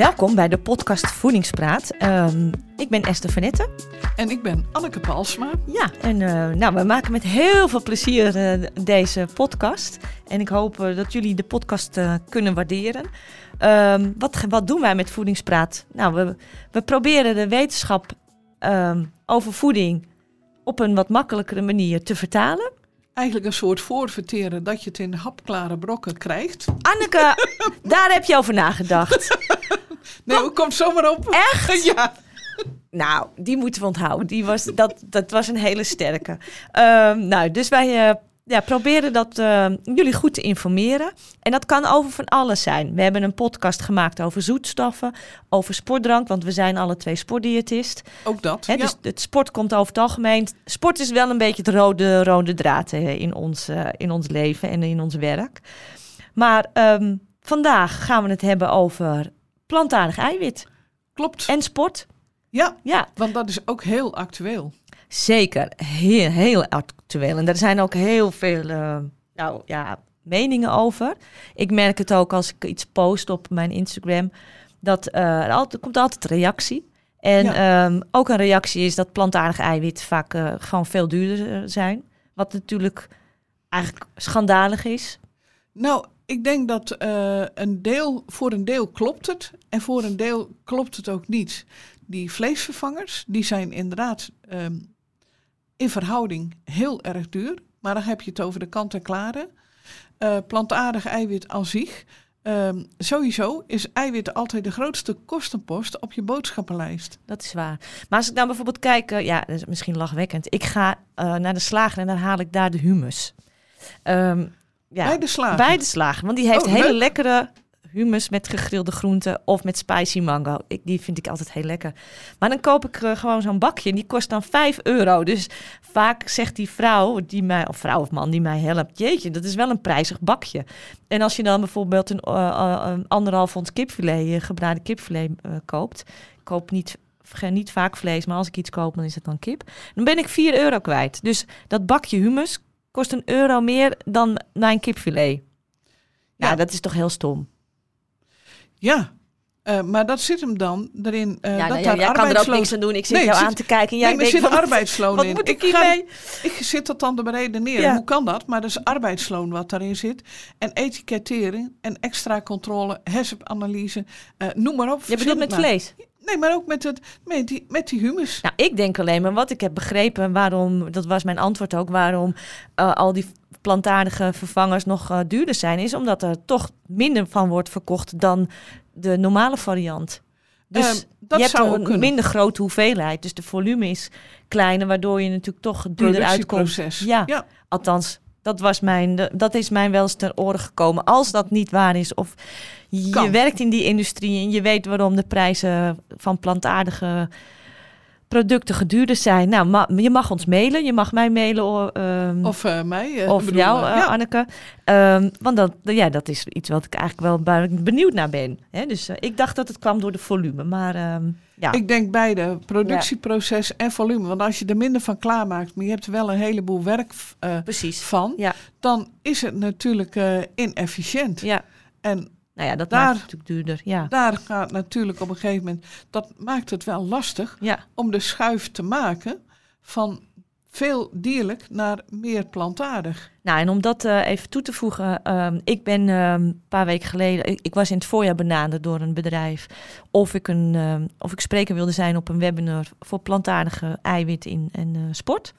Welkom bij de podcast Voedingspraat. Ehm, ik ben Esther Vanette. En ik ben Anneke Palsma. Ja, en uh, nou, we maken met heel veel plezier uh, deze podcast. En ik hoop uh, dat jullie de podcast kunnen waarderen. Um, wat, wat doen wij met Voedingspraat? Nou, we, we proberen de wetenschap um, over voeding op een wat makkelijkere manier te vertalen. Eigenlijk een soort voorverteren dat je het in hapklare brokken krijgt. Anneke, daar heb je over nagedacht. Nee, hoe komt zomaar op? Echt? Ja. Nou, die moeten we onthouden. Die was, dat, dat was een hele sterke. Um, nou, dus wij uh, ja, proberen dat uh, jullie goed te informeren. En dat kan over van alles zijn. We hebben een podcast gemaakt over zoetstoffen, over sportdrank, want we zijn alle twee sportdiëtist. Ook dat. Hè, ja. Dus het sport komt over het algemeen. Sport is wel een beetje het rode, rode draad in ons, uh, in ons leven en in ons werk. Maar um, vandaag gaan we het hebben over plantaardig eiwit. Klopt. En sport. Ja, ja, want dat is ook heel actueel. Zeker, heel, heel actueel. En er zijn ook heel veel uh, nou, ja, meningen over. Ik merk het ook als ik iets post op mijn Instagram, dat uh, er, altijd, er komt altijd reactie. En ja. um, ook een reactie is dat plantaardig eiwit vaak uh, gewoon veel duurder zijn. Wat natuurlijk eigenlijk schandalig is. Nou, ik denk dat uh, een deel, voor een deel klopt het en voor een deel klopt het ook niet. Die vleesvervangers, die zijn inderdaad um, in verhouding heel erg duur. Maar dan heb je het over de kant-en-klare. Uh, plantaardig eiwit aan zich. Um, sowieso is eiwit altijd de grootste kostenpost op je boodschappenlijst. Dat is waar. Maar als ik dan bijvoorbeeld kijk, uh, ja, dat is misschien lachwekkend. Ik ga uh, naar de slager en dan haal ik daar de humus. Um, ja, bij de slager? Bij de slager, want die heeft oh, hele lekkere hummus met gegrilde groenten of met spicy mango. Ik, die vind ik altijd heel lekker. Maar dan koop ik uh, gewoon zo'n bakje en die kost dan 5 euro. Dus vaak zegt die vrouw, die mij, of vrouw of man die mij helpt, jeetje, dat is wel een prijzig bakje. En als je dan bijvoorbeeld een, uh, uh, een anderhalf ons kipfilet, gebraden kipfilet koopt, ik koop niet niet vaak vlees, maar als ik iets koop, dan is het dan kip. Dan ben ik 4 euro kwijt. Dus dat bakje hummus kost een euro meer dan mijn kipfilet. Ja, ja dat is toch heel stom. Ja, uh, maar dat zit hem dan erin. Uh, ja, dat nou, ja, jij kan er ook niks aan doen. Ik zit nee, jou zit, aan te kijken. En jij nee, maar er zit wat, arbeidsloon wat in. moet ik, ik? Ik zit dat dan te beredeneren. Ja. Hoe kan dat? Maar dat is arbeidsloon wat daarin zit. En etikettering en extra controle, HACCP-analyse, uh, noem maar op. Je bedoelt met maar. vlees? Nee, maar ook met, het, met, die, met die humus. Nou, ik denk alleen maar wat ik heb begrepen, waarom, dat was mijn antwoord ook, waarom uh, al die plantaardige vervangers nog uh, duurder zijn, is omdat er toch minder van wordt verkocht dan de normale variant. Dus uh, dat je hebt zou een minder grote hoeveelheid, dus de volume is kleiner, waardoor je natuurlijk toch duurder uitkomt. Ja, ja, althans, dat, was mijn, dat is mij wel eens ter oren gekomen. Als dat niet waar is, of je kan. werkt in die industrie en je weet waarom de prijzen van plantaardige producten geduurder zijn. Nou, ma je mag ons mailen. Je mag mij mailen. Um, of uh, mij. Uh, of bedoel, jou, ja. Anneke. Um, want dat, ja, dat is iets wat ik eigenlijk wel benieuwd naar ben. Hè? Dus ik dacht dat het kwam door de volume. Maar um, ja. Ik denk beide. Productieproces ja. en volume. Want als je er minder van klaarmaakt, maar je hebt er wel een heleboel werk Precies. van. Ja. Dan is het natuurlijk inefficiënt. Ja. En nou ja, dat daar, maakt het natuurlijk duurder. Ja. Daar gaat natuurlijk op een gegeven moment, dat maakt het wel lastig ja. om de schuif te maken van veel dierlijk naar meer plantaardig. Nou, en om dat uh, even toe te voegen, um, ik ben um, een paar weken geleden, ik, ik, was in het voorjaar benaderd door een bedrijf of ik, een, um, of ik spreker wilde zijn op een webinar voor plantaardige eiwit in en uh, sport.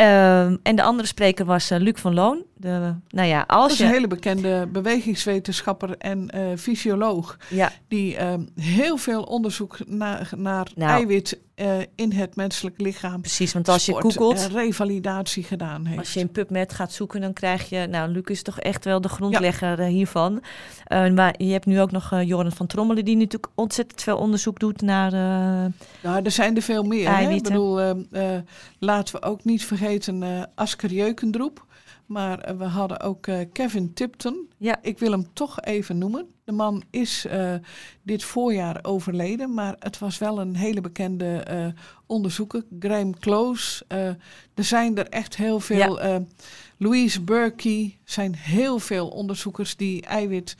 Um, en de andere spreker was uh, Luc van Loon. De, nou ja, als dat is je... een hele bekende bewegingswetenschapper en uh, fysioloog. Ja. Die uh, heel veel onderzoek na, naar Nou. eiwit uh, in het menselijk lichaam. Precies, want als je googelt, en revalidatie gedaan heeft. als je in PubMed gaat zoeken, dan krijg je... Nou, Luc is toch echt wel de grondlegger ja. hiervan. Uh, maar je hebt nu ook nog Joran van Trommelen... die natuurlijk ontzettend veel onderzoek doet naar Nou, er zijn er veel meer. Hè? Ik bedoel, laten we ook niet vergeten Asker Jeukendroep. Maar we hadden ook Kevin Tipton. Ja. Ik wil hem toch even noemen. De man is uh, dit voorjaar overleden, maar het was wel een hele bekende uh, onderzoeker, Graham Close. Uh, er zijn er echt heel veel. Ja. Louise Burkey zijn heel veel onderzoekers die eiwit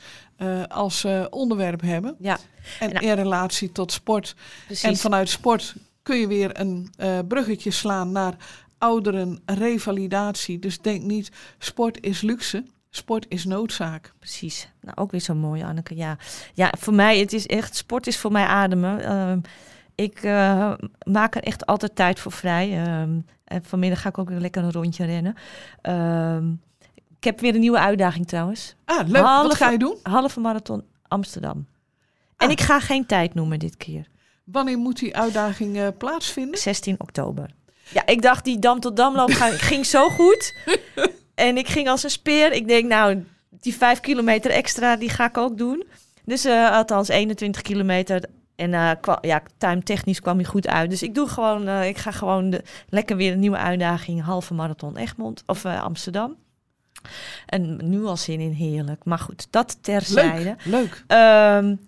als onderwerp hebben. Ja. En in relatie tot sport. Precies. En vanuit sport kun je weer een bruggetje slaan naar ouderen revalidatie. Dus denk niet, sport is luxe. Sport is noodzaak. Precies. Nou, ook weer zo mooi, Anneke. Ja, ja voor mij, het is echt, sport is voor mij ademen. Uh, ik uh, maak er echt altijd tijd voor vrij. Uh, en vanmiddag ga ik ook weer lekker een rondje rennen. Ehm, ik heb weer een nieuwe uitdaging trouwens. Ah, leuk. Halve, Wat ga je doen? Halve marathon Amsterdam. En ah. ik ga geen tijd noemen dit keer. Wanneer moet die uitdaging uh, plaatsvinden? 16 oktober. Ja, ik dacht die dam tot damloop ging zo goed. En ik ging als een speer. Ik denk, nou, die vijf kilometer extra, die ga ik ook doen. Dus uh, althans 21 kilometer. En uh, ja, time technisch kwam hij goed uit. Dus ik doe gewoon, uh, ik ga gewoon de, lekker weer een nieuwe uitdaging. Halve marathon Egmond of Amsterdam. En nu al zin in heerlijk. Maar goed, dat terzijde. Leuk. leuk. Um,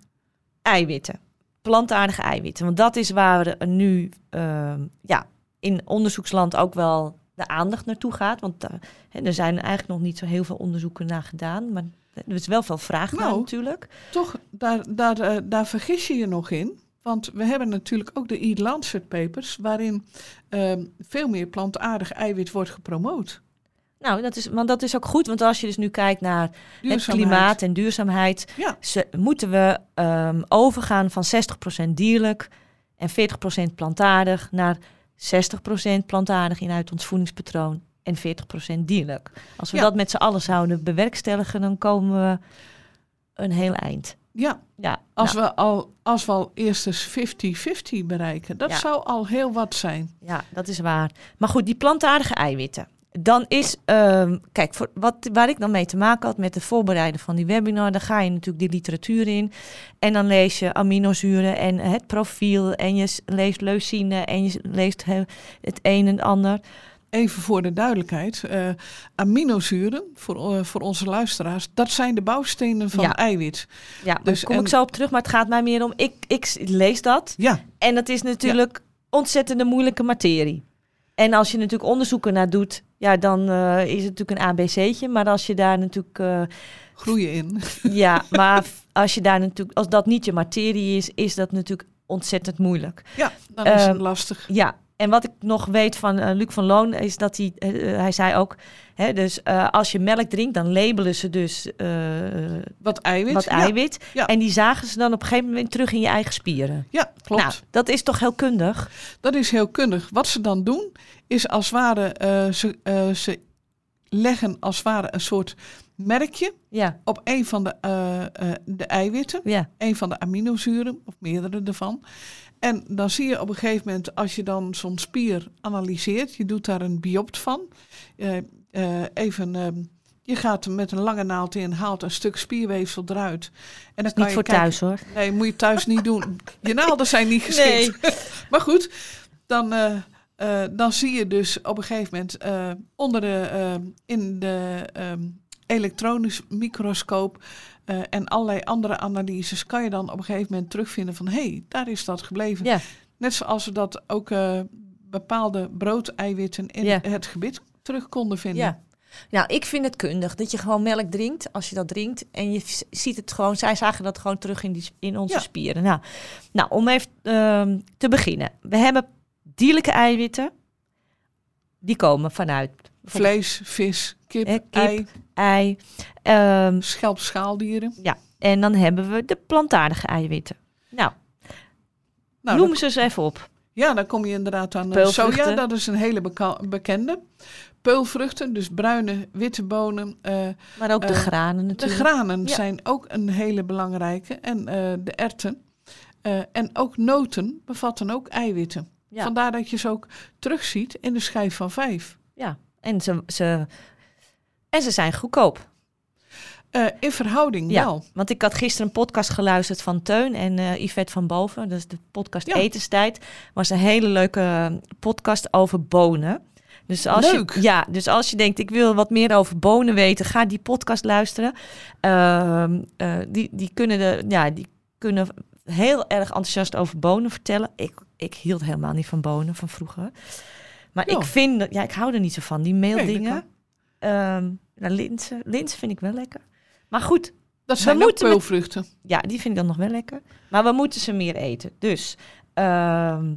eiwitten. Plantaardige eiwitten. Want dat is waar we nu um, ja, in onderzoeksland ook wel de aandacht naartoe gaat. Want uh, er zijn eigenlijk nog niet zo heel veel onderzoeken naar gedaan. Maar er is wel veel vraag naar nou, natuurlijk. Toch, daar, daar, uh, daar vergis je je nog in. Want we hebben natuurlijk ook de E-Lancet papers... waarin uh, veel meer plantaardig eiwit wordt gepromoot. Nou, dat is, want dat is ook goed. Want als je dus nu kijkt naar het klimaat en duurzaamheid... Ja. Ze, moeten we um, overgaan van 60% dierlijk en 40% plantaardig... naar 60% plantaardig in uit ons voedingspatroon en 40% dierlijk. Als we dat met z'n allen zouden bewerkstelligen, dan komen we een heel eind. Ja, ja als, nou. we al, als we al eerst eens 50-50 bereiken, dat zou al heel wat zijn. Ja, dat is waar. Maar goed, die plantaardige eiwitten. Dan is, um, kijk, voor wat, waar ik dan mee te maken had met het voorbereiden van die webinar, dan ga je natuurlijk die literatuur in. En dan lees je aminozuren en het profiel. En je leest leucine en je leest het een en ander. Even voor de duidelijkheid, uh, aminozuren, voor, uh, voor onze luisteraars, dat zijn de bouwstenen van ja. eiwit. Ja, dus, daar kom en... ik zo op terug, maar het gaat mij meer om, ik, ik lees dat. Ja. En dat is natuurlijk ja. ontzettende moeilijke materie. En als je natuurlijk onderzoeken naar doet, ja, dan uh, is het natuurlijk een ABC'tje. Maar als je daar natuurlijk. Uh, Groeien in. Ja, maar als je daar natuurlijk, als dat niet je materie is, is dat natuurlijk ontzettend moeilijk. Ja, dan is het uh, lastig. Ja, en wat ik nog weet van uh, Luc van Loon is dat hij, uh, hij zei ook, hè, dus uh, als je melk drinkt, dan labelen ze dus wat eiwit. Wat eiwit. Ja. En die zagen ze dan op een gegeven moment terug in je eigen spieren. Ja, klopt. Nou, dat is toch heel kundig? Dat is heel kundig. Wat ze dan doen, is als het ware, ze, ze leggen als het ware een soort merkje ja. op een van de, de eiwitten, ja. een van de aminozuren, of meerdere ervan. En dan zie je op een gegeven moment, als je dan zo'n spier analyseert, je doet daar een biopt van. Uh, uh, even, uh, je gaat met een lange naald in, haalt een stuk spierweefsel eruit. En dan kan niet je voor kijken, thuis hoor. Nee, moet je thuis niet doen. Je naalden zijn niet geschikt. Nee. maar goed, dan, dan zie je dus op een gegeven moment onder de, in de elektronisch microscoop uh, en allerlei andere analyses kan je dan op een gegeven moment terugvinden van hé, hey, daar is dat gebleven. Ja. Net zoals we dat ook uh, bepaalde broodeiwitten in Ja. het gebit terug konden vinden. Ja. Nou, ik vind het kundig dat je gewoon melk drinkt als je dat drinkt. En je ziet het gewoon, zij zagen dat gewoon terug in, die, in onze Ja. spieren. Nou, nou om even ehm, te beginnen. We hebben dierlijke eiwitten. Die komen vanuit Vlees, vis, kip, Eh, kip. ei, ei. ehm, schelp, schaaldieren. ja, en dan hebben we de plantaardige eiwitten. Nou, Nou, noem ze eens even op. ja, dan kom je inderdaad aan Peulvruchten. soja. Dat is een hele bekende. Peulvruchten, dus bruine, witte bonen. eh, Maar ook de Eh, granen De natuurlijk. granen Ja. zijn ook een hele belangrijke. En eh, de erwten. Eh, en ook noten bevatten ook eiwitten. Ja. Vandaar dat je ze ook terugziet in de schijf van vijf. Ja, en ze, ze, en ze zijn goedkoop. Eh, in verhouding Ja, wel. want ik had gisteren een podcast geluisterd van Teun en eh Yvette van Boven. Dat is de podcast Ja. Etenstijd. was een hele leuke podcast over bonen. Dus als Leuk. Je, ja, dus als je denkt, ik wil wat meer over bonen weten, ga die podcast luisteren. Ehm, eh, die, die, kunnen de, ja, die kunnen heel erg enthousiast over bonen vertellen. Ik, ik hield helemaal niet van bonen van vroeger. Maar Ja. ik vind, dat- ja, ik hou er niet zo van, die Nee, dat Ehm nou, linzen, linzen vind ik wel lekker. Maar goed, Dat zijn moeten met- peulvruchten. ja, die vind ik dan nog wel lekker. Maar we moeten ze meer eten. Dus, ehm,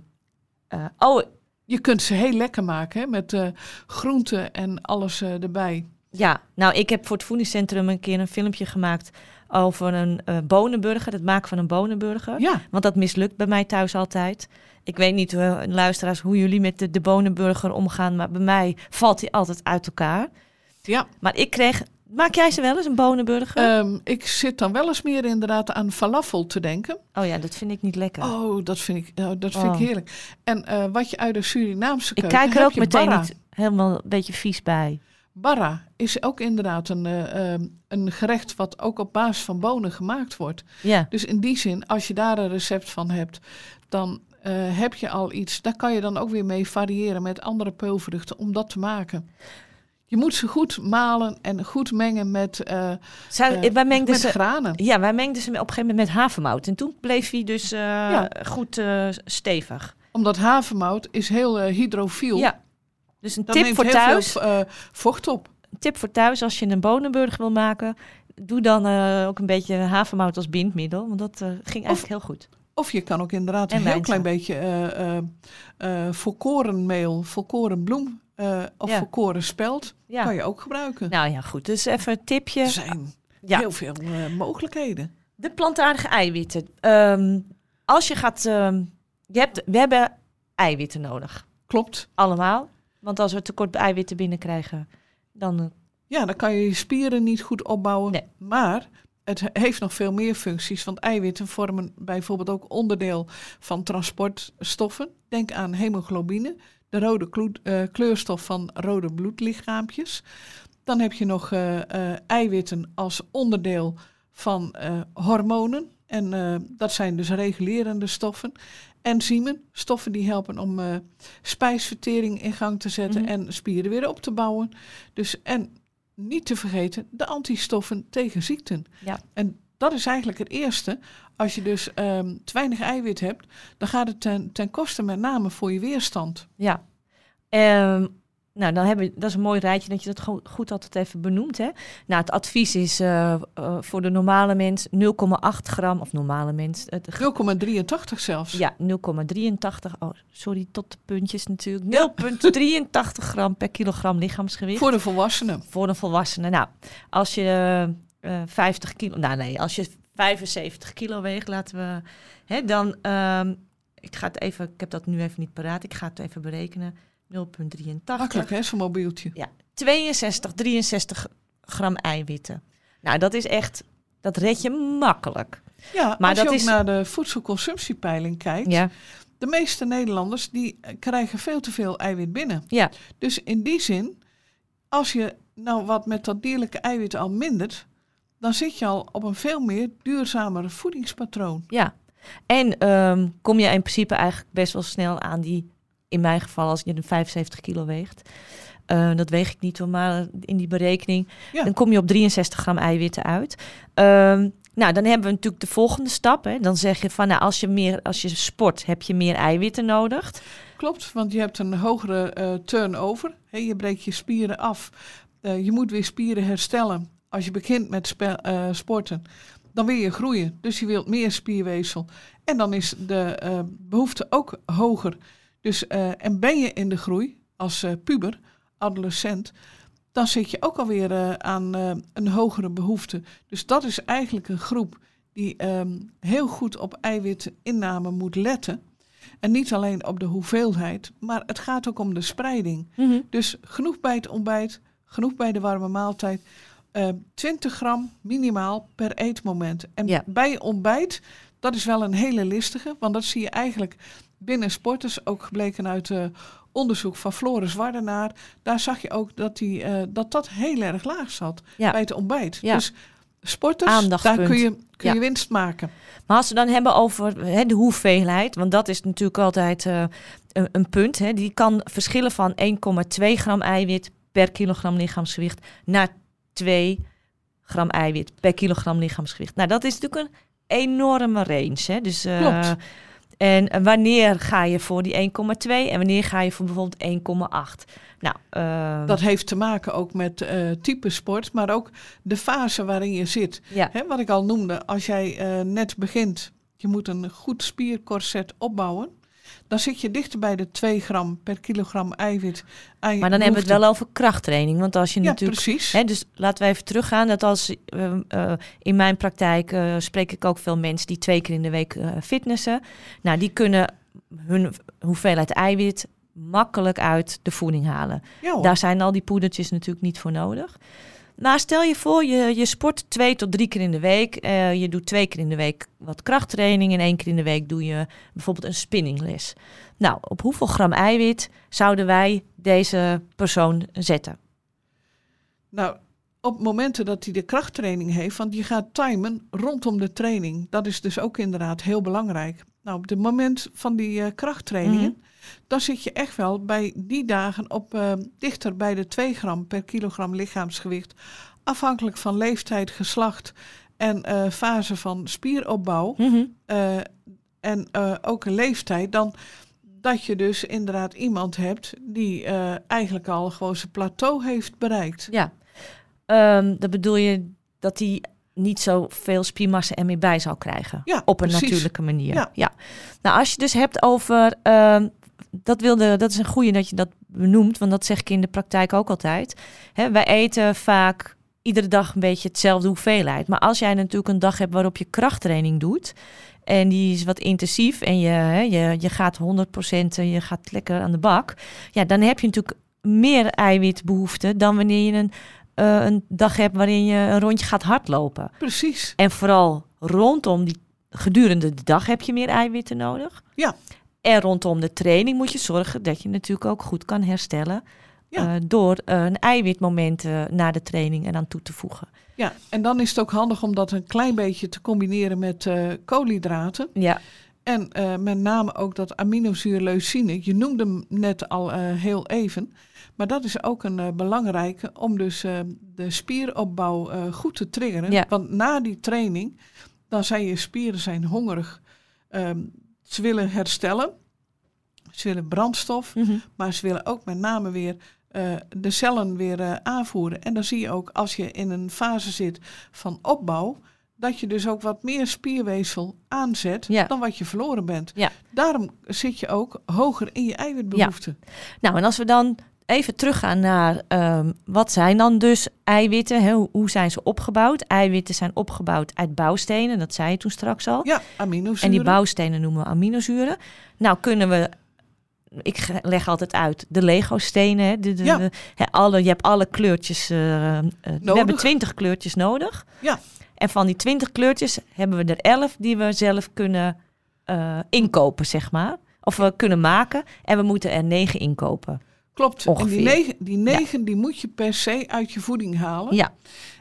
eh, oh Je kunt ze heel lekker maken hè, met eh groenten en alles eh, erbij. ja, nou, ik heb voor het voedingscentrum een keer een filmpje gemaakt over een eh, bonenburger, het maken van een bonenburger. Ja, Want dat mislukt bij mij thuis altijd. Ik weet niet, luisteraars, hoe jullie met de, de bonenburger omgaan, maar bij mij valt die altijd uit elkaar. Ja. Maar ik kreeg, maak jij ze wel eens een bonenburger? Ehm, ik zit dan wel eens meer inderdaad aan falafel te denken. oh ja, dat vind ik niet lekker. Oh, dat vind ik, oh, dat vind Oh. ik heerlijk. En eh, wat je uit de Surinaamse ik keuken... kijk er ook meteen barra. niet helemaal een beetje vies bij. Barra is ook inderdaad een, eh, ehm, een gerecht wat ook op basis van bonen gemaakt wordt. Ja, Dus in die zin, als je daar een recept van hebt, dan eh, heb je al iets. Daar kan je dan ook weer mee variëren met andere peulvruchten om dat te maken. Je moet ze goed malen en goed mengen met, eh, Zij, eh, wij mengden met ze, granen. ja, wij mengden ze op een gegeven moment met havermout. En toen bleef hij dus eh, Ja. goed stevig. Omdat havermout is heel hydrofiel. Ja. Dus een tip neemt voor heel thuis. veel vocht op. Een tip voor thuis, als je een bonenburger wil maken, doe dan ook een beetje havermout als bindmiddel. Want dat ging eigenlijk heel goed. Of je kan ook inderdaad En een heel klein beetje volkorenmeel, volkorenbloem eh of Ja. volkoren spelt Ja. kan je ook gebruiken. Nou ja, goed. Dus even een tipje. Er zijn Ja. heel veel eh, mogelijkheden. De plantaardige eiwitten. Ehm, als je gaat... ehm, je hebt, we hebben eiwitten nodig. Klopt. Allemaal. Want als we tekort eiwitten binnenkrijgen, dan... eh, Ja, dan kan je je spieren niet goed opbouwen. Nee. Maar het he- heeft nog veel meer functies. Want eiwitten vormen bijvoorbeeld ook onderdeel van transportstoffen. Denk aan hemoglobine, de rode kloed- eh, kleurstof van rode bloedlichaampjes. Dan heb je nog eh, eh, eiwitten als onderdeel van hormonen. En dat zijn dus regulerende stoffen. Enzymen, stoffen die helpen om spijsvertering in gang te zetten Mhm. en spieren weer op te bouwen. Dus, en niet te vergeten de antistoffen tegen ziekten. Ja. En dat is eigenlijk het eerste. Als je dus ehm, te weinig eiwit hebt, dan gaat het ten, ten koste met name voor je weerstand. Ja. Ehm, nou, dan hebben we, dat is een mooi rijtje dat je dat goed altijd even benoemt. Hè? Nou, het advies is eh, eh, voor de normale mens 0,8 gram, of normale mens, het, 0,83 zelfs. ja, 0,83. Oh, sorry, tot de puntjes natuurlijk. 0,83 gram per kilogram lichaamsgewicht. Voor de volwassenen. Voor een volwassene. Nou, als je eh 50 kilo, nou nee, als je 75 kilo weegt, laten we, hè, dan, ehm, ik ga het even, ik heb dat nu even niet paraat, ik ga het even berekenen. 0,83. Makkelijk hè, zo'n mobieltje. 62, 63 gram eiwitten. Nou, dat is echt, dat red je makkelijk. Ja, Maar als dat je ook is- naar de voedselconsumptiepeiling kijkt. Ja, De meeste Nederlanders die eh, krijgen veel te veel eiwit binnen. ja, Dus in die zin, als je nou wat met dat dierlijke eiwit al mindert, dan zit je al op een veel meer duurzamer voedingspatroon. ja. En ehm, kom je in principe eigenlijk best wel snel aan die, in mijn geval als je een 75 kilo weegt. eh, dat weeg ik niet hoor, maar in die berekening. Ja. Dan kom je op 63 gram eiwitten uit. Ehm, nou, dan hebben we natuurlijk de volgende stap. Hè. Dan zeg je van, nou, als je, meer, als je sport, heb je meer eiwitten nodig. Klopt, want je hebt een hogere eh, turnover. Je breekt je spieren af. Eh, je moet weer spieren herstellen. Als je begint met spe- eh, sporten, dan wil je groeien. Dus je wilt meer spierweefsel. En dan is de eh, behoefte ook hoger. Dus, eh, en ben je in de groei als puber, adolescent, dan zit je ook alweer aan een hogere behoefte. Dus dat is eigenlijk een groep die ehm, heel goed op eiwitinname moet letten. En niet alleen op de hoeveelheid, maar het gaat ook om de spreiding. Dus genoeg bij het ontbijt, genoeg bij de warme maaltijd. Eh 20 gram minimaal per eetmoment. En Ja. bij ontbijt, dat is wel een hele listige, want dat zie je eigenlijk binnen sporters, ook gebleken uit eh, onderzoek van Floris Wardenaar. Daar zag je ook dat, die, eh, dat dat heel erg laag zat Ja. bij het ontbijt. Ja. Dus sporters, daar kun je, kun je winst maken. Maar als we dan hebben over de hoeveelheid, want dat is natuurlijk altijd eh, een, een punt. Hè, die kan verschillen van 1,2 gram eiwit per kilogram lichaamsgewicht naar 2 gram eiwit per kilogram lichaamsgewicht. Nou, dat is natuurlijk een enorme range. Hè? Dus, eh, Klopt. En eh, wanneer ga je voor die 1,2 en wanneer ga je voor bijvoorbeeld 1,8? Nou, eh, Dat heeft te maken ook met eh, type sport, maar ook de fase waarin je zit. ja. Hè, wat ik al noemde, als jij net begint, je moet een goed spiercorset opbouwen. Dan zit je dichter bij de 2 gram per kilogram eiwit. Maar dan hebben we het wel over krachttraining. Want als je Ja, natuurlijk precies. Hè, dus laten we even teruggaan. Dat als eh, eh, in mijn praktijk eh, spreek ik ook veel mensen die twee keer in de week fitnessen. Nou, die kunnen hun hoeveelheid eiwit makkelijk uit de voeding halen. ja. Daar zijn al die poedertjes natuurlijk niet voor nodig. Maar stel je voor, je, je sport twee tot drie keer in de week. Eh, je doet twee keer in de week wat krachttraining. En één keer in de week doe je bijvoorbeeld een spinningles. Nou, op hoeveel gram eiwit zouden wij deze persoon zetten? Nou, op momenten dat hij de krachttraining heeft, want je gaat timen rondom de training. Dat is dus ook inderdaad heel belangrijk. Nou, op het moment van die eh, krachttrainingen, Mhm. dan zit je echt wel bij die dagen op eh, dichter bij de 2 gram per kilogram lichaamsgewicht. Afhankelijk van leeftijd, geslacht en eh, fase van spieropbouw. Mhm. en ook een leeftijd, dan dat je dus inderdaad iemand hebt die eigenlijk al gewoon zijn plateau heeft bereikt. Ja, Ehm dat bedoel je dat hij niet zoveel spiermassa er meer bij zal krijgen. Ja, op een precies. natuurlijke manier. Ja. Nou, als je dus hebt over. ehm, dat, wilde, dat is een goede dat je dat benoemt, want dat zeg ik in de praktijk ook altijd. Hè, wij eten vaak iedere dag een beetje hetzelfde hoeveelheid. Maar als jij natuurlijk een dag hebt waarop je krachttraining doet. En die is wat intensief en je, hè, je, je gaat 100% en je gaat lekker aan de bak. Ja, dan heb je natuurlijk meer eiwitbehoefte dan wanneer je een, eh, een dag hebt waarin je een rondje gaat hardlopen. Precies. En vooral rondom die gedurende de dag heb je meer eiwitten nodig. Ja. En rondom de training moet je zorgen dat je natuurlijk ook goed kan herstellen. Ja. eh, door eh, een eiwitmoment na de training eraan toe te voegen. Ja, en dan is het ook handig om dat een klein beetje te combineren met koolhydraten. Ja, En met name ook dat aminozuur leucine. Je noemde hem net al heel even. Maar dat is ook een eh, belangrijke om dus eh, de spieropbouw eh, goed te triggeren. Ja. Want na die training, dan zijn je spieren zijn hongerig. Ehm, ze willen herstellen. Ze willen brandstof. Mhm. Maar ze willen ook met name weer de cellen weer aanvoeren. En dan zie je ook als je in een fase zit van opbouw, dat je dus ook wat meer spierweefsel aanzet Ja. dan wat je verloren bent. Ja. Daarom zit je ook hoger in je eiwitbehoefte. Nou, en als we dan even teruggaan naar ehm, wat zijn dan dus eiwitten? Hè? Hoe, hoe zijn ze opgebouwd? Eiwitten zijn opgebouwd uit bouwstenen, dat zei je toen straks al. Ja, aminozuren. En die bouwstenen noemen we aminozuren. Nou kunnen we, ik leg altijd uit, de Lego-stenen. Hè, de, de, Ja. de- hè, alle, je hebt alle kleurtjes. eh, eh, we hebben twintig kleurtjes nodig. Ja. En van die twintig kleurtjes hebben we er elf die we zelf kunnen eh, inkopen, zeg maar. Of we kunnen maken. En we moeten er negen inkopen. Klopt. En die negen, die, negen die moet je per se uit je voeding halen. Ja,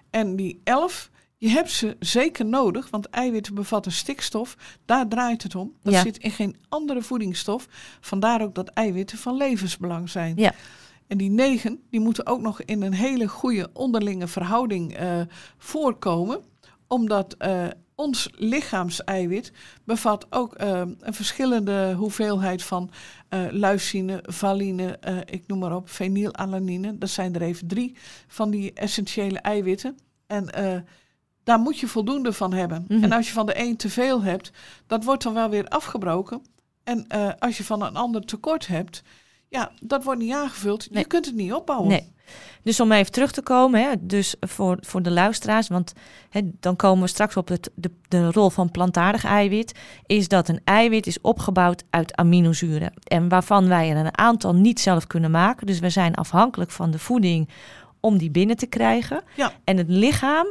En die elf, je hebt ze zeker nodig, want eiwitten bevatten stikstof. Daar draait het om. Dat Ja. zit in geen andere voedingsstof. Vandaar ook dat eiwitten van levensbelang zijn. Ja. En die negen, die moeten ook nog in een hele goede onderlinge verhouding eh, voorkomen. Omdat eh, ons lichaamseiwit bevat ook eh, een verschillende hoeveelheid van eh leucine, valine, eh, ik noem maar op, fenylalanine. Dat zijn er even drie van die essentiële eiwitten. En eh, daar moet je voldoende van hebben. Mhm. En als je van de een te veel hebt, dat wordt dan wel weer afgebroken. En als je van een ander tekort hebt, ja, dat wordt niet aangevuld. Nee. Je kunt het niet opbouwen. nee. Dus om even terug te komen, hè, dus voor, voor de luisteraars, want hè, dan komen we straks op het, de, de rol van plantaardig eiwit, is dat een eiwit is opgebouwd uit aminozuren. En waarvan wij er een aantal niet zelf kunnen maken. Dus we zijn afhankelijk van de voeding om die binnen te krijgen. Ja. En het lichaam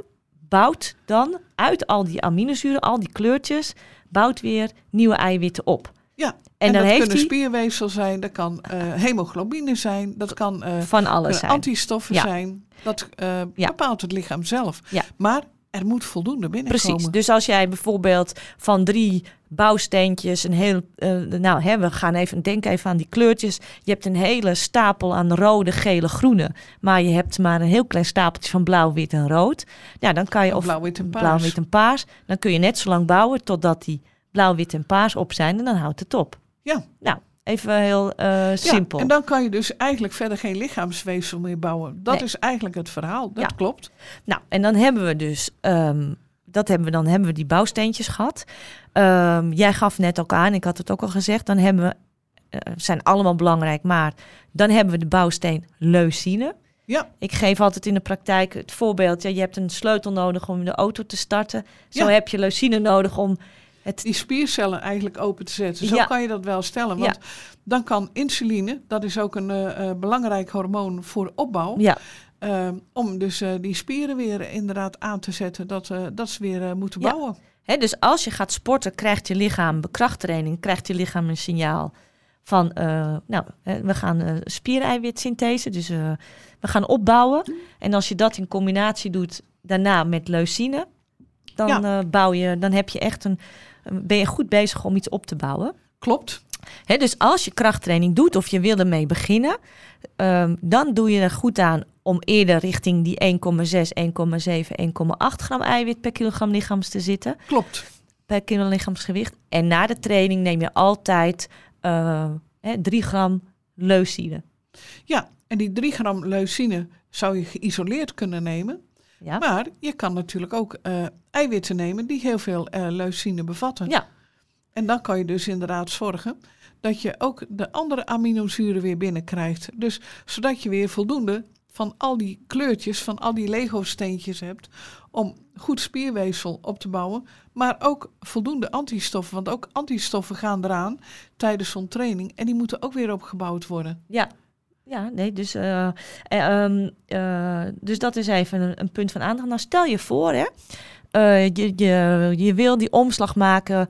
bouwt dan uit al die aminozuren, al die kleurtjes, bouwt weer nieuwe eiwitten op. Ja, En, En, dan dat heeft kunnen hij spierweefsel zijn, dat kan eh, hemoglobine zijn, dat kan eh, van alles kunnen zijn. antistoffen Ja. zijn. Dat eh, Ja. bepaalt het lichaam zelf. Ja. Maar er moet voldoende binnenkomen. Precies. Dus als jij bijvoorbeeld van drie bouwsteentjes een heel, eh, nou hè, we gaan even denk even aan die kleurtjes. Je hebt een hele stapel aan rode, gele, groene, maar je hebt maar een heel klein stapeltje van blauw, wit en rood. Ja, dan kan je Of blauw, wit en blauw, paars. wit en paars. Dan kun je net zo lang bouwen totdat die blauw, wit en paars op zijn en dan houdt het op. Ja. Nou, even heel eh, simpel. Ja, en dan kan je dus eigenlijk verder geen lichaamsweefsel meer bouwen. Dat Nee. is eigenlijk het verhaal. Dat Ja. klopt. Nou, en dan hebben we dus, ehm, dat hebben we, dan hebben we die bouwsteentjes gehad. Ehm, jij gaf net ook aan, ik had het ook al gezegd, dan hebben we, eh, zijn allemaal belangrijk, maar dan hebben we de bouwsteen leucine. Ja. Ik geef altijd in de praktijk het voorbeeld, ja, je hebt een sleutel nodig om de auto te starten. Zo Ja. heb je leucine nodig om het... Die spiercellen eigenlijk open te zetten. Zo Ja. kan je dat wel stellen. Want dan kan insuline, dat is ook een eh, eh, belangrijk hormoon voor opbouw. Ja, eh, om dus die spieren weer inderdaad aan te zetten. Dat, dat ze weer moeten bouwen. Dus als je gaat sporten, krijgt je lichaam bekrachttraining, krijgt je lichaam een signaal van, nou, we gaan eh spiereiwitsynthese, dus we gaan opbouwen. En als je dat in combinatie doet daarna met leucine, dan Ja. eh, bouw je, dan heb je echt een, ben je goed bezig om iets op te bouwen. Klopt. Hè, dus als je krachttraining doet of je wil ermee beginnen, ehm, dan doe je er goed aan om eerder richting die 1,6, 1,7, 1,8 gram eiwit per kilogram lichaams te zitten Klopt. per kilo lichaamsgewicht. En na de training neem je altijd eh, hè, 3 gram leucine. Ja, en die 3 gram leucine zou je geïsoleerd kunnen nemen. Ja? Maar je kan natuurlijk ook eh, eiwitten nemen die heel veel eh, leucine bevatten. ja, En dan kan je dus inderdaad zorgen dat je ook de andere aminozuren weer binnenkrijgt. Dus zodat je weer voldoende van al die kleurtjes, van al die Lego-steentjes hebt om goed spierweefsel op te bouwen, maar ook voldoende antistoffen. Want ook antistoffen gaan eraan tijdens zo'n training en die moeten ook weer opgebouwd worden. ja. Ja, nee, dus, eh, eh, ehm, eh, dus dat is even een, een punt van aandacht. Nou, stel je voor, hè, je, je, je wil die omslag maken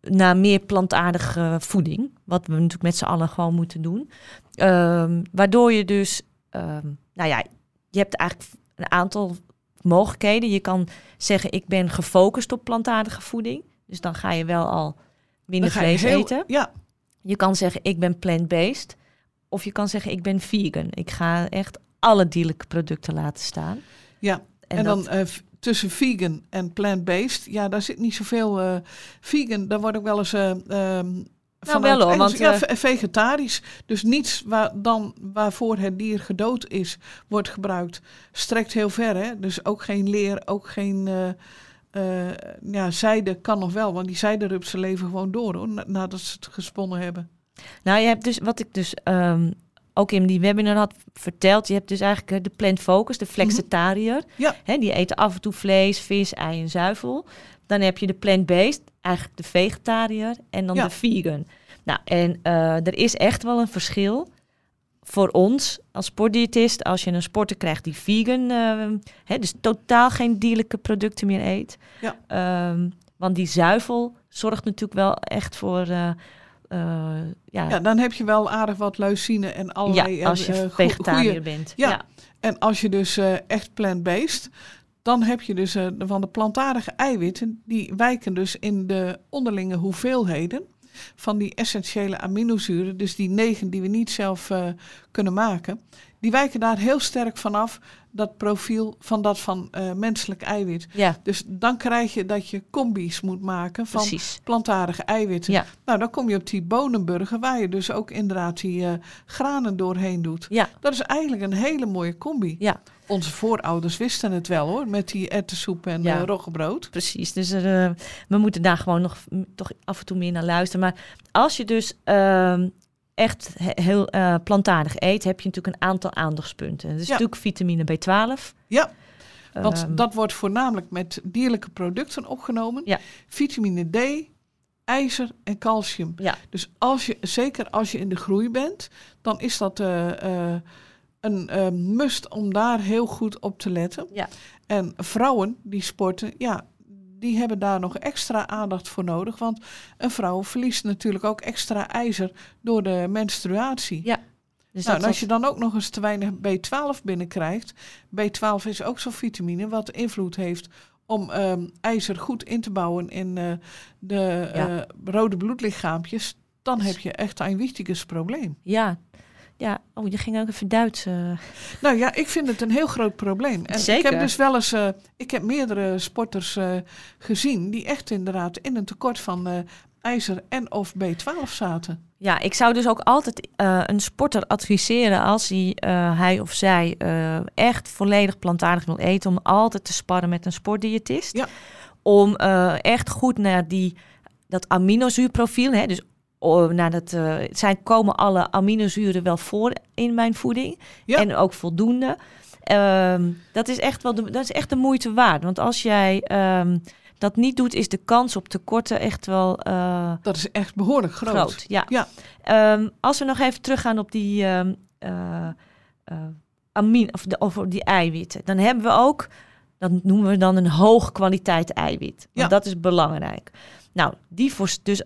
naar meer plantaardige voeding. Wat we natuurlijk met z'n allen gewoon moeten doen. Ehm, waardoor je dus, ehm, nou ja, je hebt eigenlijk een aantal mogelijkheden. Je kan zeggen, ik ben gefocust op plantaardige voeding. Dus dan ga je wel al minder vlees heel- eten. Ja, Je kan zeggen, ik ben plant-based. Of je kan zeggen, ik ben vegan. Ik ga echt alle dierlijke producten laten staan. ja. En, dan eh, tussen vegan en plant-based, ja, daar zit niet zoveel eh, vegan. Daar wordt ook wel eens ehm vanuit wel hoor, want, ja, vegetarisch. Dus niets waar dan waarvoor het dier gedood is, wordt gebruikt. Strekt heel ver, hè? Dus ook geen leer, ook geen ja, zijde kan nog wel, want die zijderupsen leven gewoon door hoor, na- nadat ze het gesponnen hebben. Nou, je hebt dus, wat ik dus ehm, ook in die webinar had verteld. Je hebt dus eigenlijk eh, de plant focus, de flexitariër. Mhm. Ja. Hè, die eten af en toe vlees, vis, ei en zuivel. Dan heb je de plant-based, eigenlijk de vegetariër. En dan Ja. de vegan. Nou, en eh, er is echt wel een verschil voor ons als sportdiëtist, als je een sporter krijgt die vegan, eh, hè, dus totaal geen dierlijke producten meer eet. Ja. Ehm, want die zuivel zorgt natuurlijk wel echt voor, eh, ja, Ja, dan heb je wel aardig wat leucine en allerlei ja, als je eh, eh, goe- vegetariër goeie- bent. Ja. ja. En als je dus eh, echt plant-based, dan heb je dus eh, van de plantaardige eiwitten, die wijken dus in de onderlinge hoeveelheden van die essentiële aminozuren, dus die negen die we niet zelf eh, kunnen maken, die wijken daar heel sterk vanaf, dat profiel van dat van eh, menselijk eiwit. ja, Dus dan krijg je dat je combi's moet maken van precies. plantaardige eiwitten. Ja. Nou, dan kom je op die bonenburger, waar je dus ook inderdaad die eh, granen doorheen doet. Ja, Dat is eigenlijk een hele mooie combi. ja. Onze voorouders wisten het wel hoor, met die erwtensoep en Ja. eh, roggebrood. Precies, dus er, we moeten daar gewoon nog toch af en toe meer naar luisteren. Maar als je dus ehm, echt he- heel eh, plantaardig eet, heb je natuurlijk een aantal aandachtspunten. Is Ja. natuurlijk vitamine B12. Ja, want Ehm, dat wordt voornamelijk met dierlijke producten opgenomen. Ja. Vitamine D, ijzer en calcium. Ja. Dus als je, zeker als je in de groei bent, dan is dat eh, eh, een must om daar heel goed op te letten. Ja. En vrouwen die sporten, ja, die hebben daar nog extra aandacht voor nodig. Want een vrouw verliest natuurlijk ook extra ijzer door de menstruatie. Ja, dus nou, en als je dan ook nog eens te weinig B12 binnenkrijgt. B12 is ook zo'n vitamine wat invloed heeft om ehm, ijzer goed in te bouwen in eh, de Ja. eh, rode bloedlichaampjes, dan heb je echt een wichtiges probleem. Ja. Ja, oh, je ging ook even Duits. eh. Nou ja, ik vind het een heel groot probleem. En ik Zeker. heb dus wel eens, eh, ik heb meerdere sporters eh, gezien die echt inderdaad in een tekort van ijzer en of B12 zaten. Ja, ik zou dus ook altijd een sporter adviseren als hij, hij of zij echt volledig plantaardig wil eten, om altijd te sparren met een sportdiëtist. Ja. Om echt goed naar die, dat aminozuurprofiel, hè, dus oh, naar dat, eh, zijn, komen alle aminozuren wel voor in mijn voeding Ja. en ook voldoende. Ehm, dat, is echt wel de, dat is echt de moeite waard, want als jij ehm, dat niet doet, is de kans op tekorten echt wel eh, Dat is echt behoorlijk groot. groot. ja. Ja. Ehm, als we nog even teruggaan op die, eh, amine, of de, over die eiwitten, dan hebben we ook, dat noemen we dan een hoog kwaliteit eiwit. Want Ja. dat is belangrijk. Nou, die voor, dus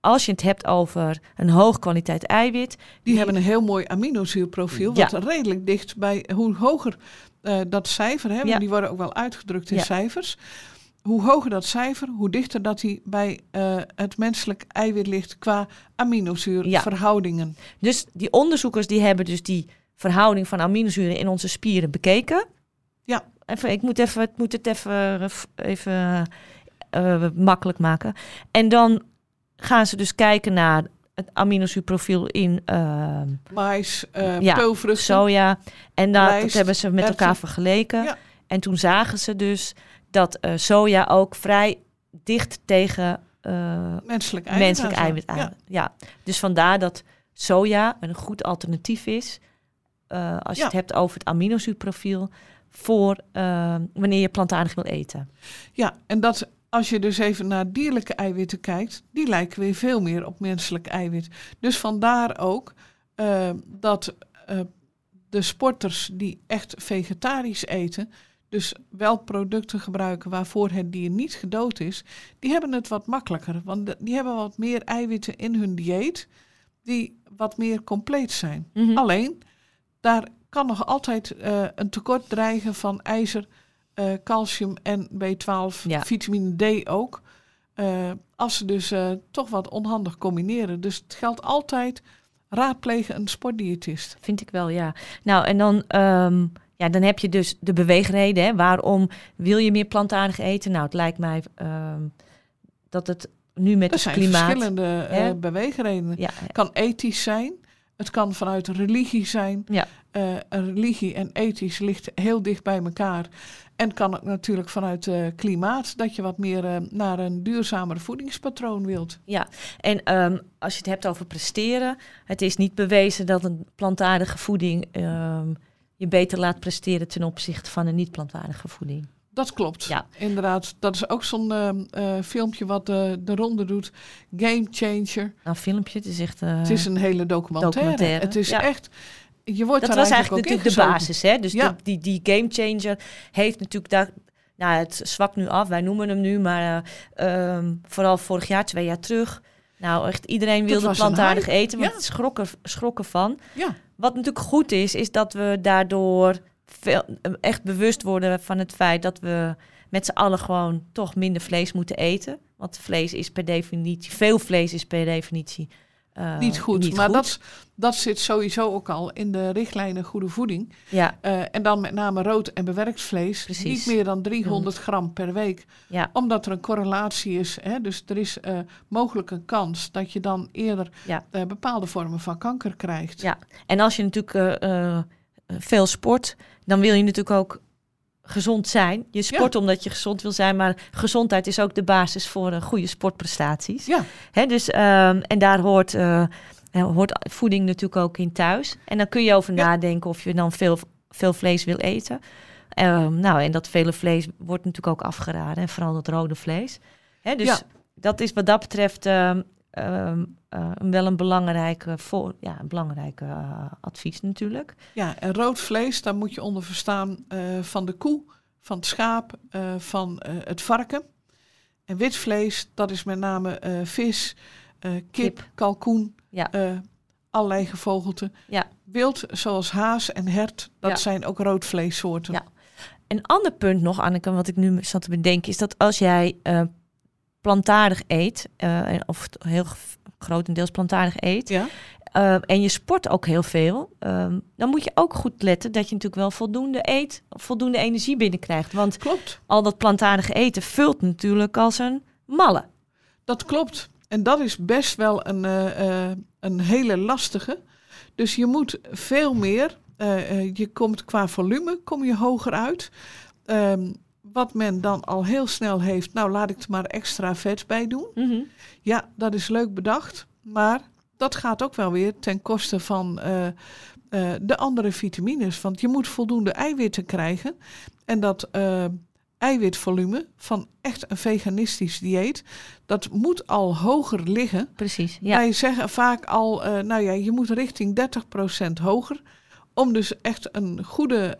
als je het hebt over een hoog kwaliteit eiwit, Die hebben een heel mooi aminozuurprofiel, Ja. wat redelijk dicht bij hoe hoger eh, dat cijfer, hè, Ja. die worden ook wel uitgedrukt in Ja. cijfers. Hoe hoger dat cijfer, hoe dichter dat die bij eh, het menselijk eiwit ligt qua aminozuurverhoudingen. Dus die onderzoekers die hebben dus die verhouding van aminozuren in onze spieren bekeken. Ja. Even, ik moet, even, ik moet het even, eh, even makkelijk maken. En dan gaan ze dus kijken naar het aminozuurprofiel in eh, Mais, eh Ja, peulvruchten. soja. En dat hebben ze met elkaar vergeleken. Ja. En toen zagen ze dus dat eh, soja ook vrij dicht tegen eh, menselijk eiwit. menselijk aan eiwit aan. Ja. Dus vandaar dat soja een goed alternatief is. als je het hebt over het aminozuurprofiel. Voor eh, wanneer je plantaardig wil eten. Ja, en dat als je dus even naar dierlijke eiwitten kijkt, die lijken weer veel meer op menselijk eiwit. Dus vandaar ook eh, dat eh, de sporters die echt vegetarisch eten, dus wel producten gebruiken waarvoor het dier niet gedood is, die hebben het wat makkelijker. Want die hebben wat meer eiwitten in hun dieet, die wat meer compleet zijn. Mhm. Alleen, daar kan nog altijd eh, een tekort dreigen van ijzer, eh, calcium en B12, Ja. vitamine D ook. Eh, als ze dus eh, toch wat onhandig combineren. Dus het geldt altijd raadplegen een sportdiëtist. Vind ik wel, ja. Nou, en dan, ehm, ja, dan heb je dus de beweegreden. Hè. Waarom wil je meer plantaardig eten? Nou, het lijkt mij ehm, dat het nu met Er het zijn klimaat... verschillende hè? beweegredenen. Ja, Het kan ethisch zijn. Het kan vanuit religie zijn. Ja. Religie en ethisch ligt heel dicht bij elkaar. En kan ook natuurlijk vanuit eh, klimaat dat je wat meer eh, naar een duurzamer voedingspatroon wilt. En ehm, als je het hebt over presteren, het is niet bewezen dat een plantaardige voeding ehm, je beter laat presteren ten opzichte van een niet-plantaardige voeding. Dat klopt. Ja. Inderdaad, dat is ook zo'n eh, eh, filmpje wat eh, de ronde doet. Game Changer. Nou, filmpje, het is echt. het is een hele documentaire. documentaire, Het is ja. echt. Je wordt dat was eigenlijk, natuurlijk de basis, hè? Dus Ja. de- die, die game changer heeft natuurlijk daar. Nou, het zwakt nu af, wij noemen hem nu, maar eh, ehm, vooral vorig jaar, twee jaar terug. Nou, echt iedereen wilde plantaardig eten, want ja. het schrokken, schrokken van. Ja, Wat natuurlijk goed is, is dat we daardoor veel, echt bewust worden van het feit dat we met z'n allen gewoon toch minder vlees moeten eten. Want vlees is per definitie, veel vlees is per definitie eh, niet goed. niet maar goed. Dat, dat zit sowieso ook al in de richtlijnen goede voeding. Ja, Eh, en dan met name rood en bewerkt vlees. Precies. Niet meer dan 300 gram per week. ja, Omdat er een correlatie is. Hè? Dus er is eh, mogelijk een kans dat je dan eerder Ja. bepaalde vormen van kanker krijgt. Ja. En als je natuurlijk veel sport, dan wil je natuurlijk ook gezond zijn. Je sport omdat je gezond wil zijn, maar gezondheid is ook de basis voor eh, goede sportprestaties. Ja. Hè, dus, ehm, en daar hoort, eh, eh, hoort voeding natuurlijk ook in thuis. En dan kun je over Ja. nadenken of je dan veel, veel vlees wil eten. Ehm, nou, en dat vele vlees wordt natuurlijk ook afgeraden. En vooral dat rode vlees. Hè, dus Ja. dat is wat dat betreft ehm, ehm, eh, wel een belangrijke, voor, ja, een belangrijke eh, advies natuurlijk. Ja, en rood vlees, daar moet je onder verstaan eh, van de koe, van het schaap, van het varken. En wit vlees, dat is met name vis, kip, Kip. kalkoen, Ja. allerlei gevogelte. Ja. Wild, zoals haas en hert, dat Ja. zijn ook roodvleessoorten. Ja. Een ander punt nog, Anneke, wat ik nu zat te bedenken, is dat als jij plantaardig eet, uh, of heel grotendeels plantaardig eet, Ja. uh, en je sport ook heel veel, um, dan moet je ook goed letten dat je natuurlijk wel voldoende eet, voldoende energie binnenkrijgt. Want Klopt. al dat plantaardige eten vult natuurlijk als een malle. Dat klopt. En dat is best wel een, uh, uh, een hele lastige. Dus je moet veel meer. Je komt qua volume kom je hoger uit. Um, wat men dan al heel snel heeft, nou laat ik er maar extra vet bij doen. Mm -hmm. Ja, dat is leuk bedacht. Maar dat gaat ook wel weer ten koste van de andere vitamines. Want je moet voldoende eiwitten krijgen. En dat eiwitvolume van echt een veganistisch dieet, dat moet al hoger liggen. Precies. Ja. Wij zeggen vaak al, nou ja, je moet richting 30% hoger om dus echt een goede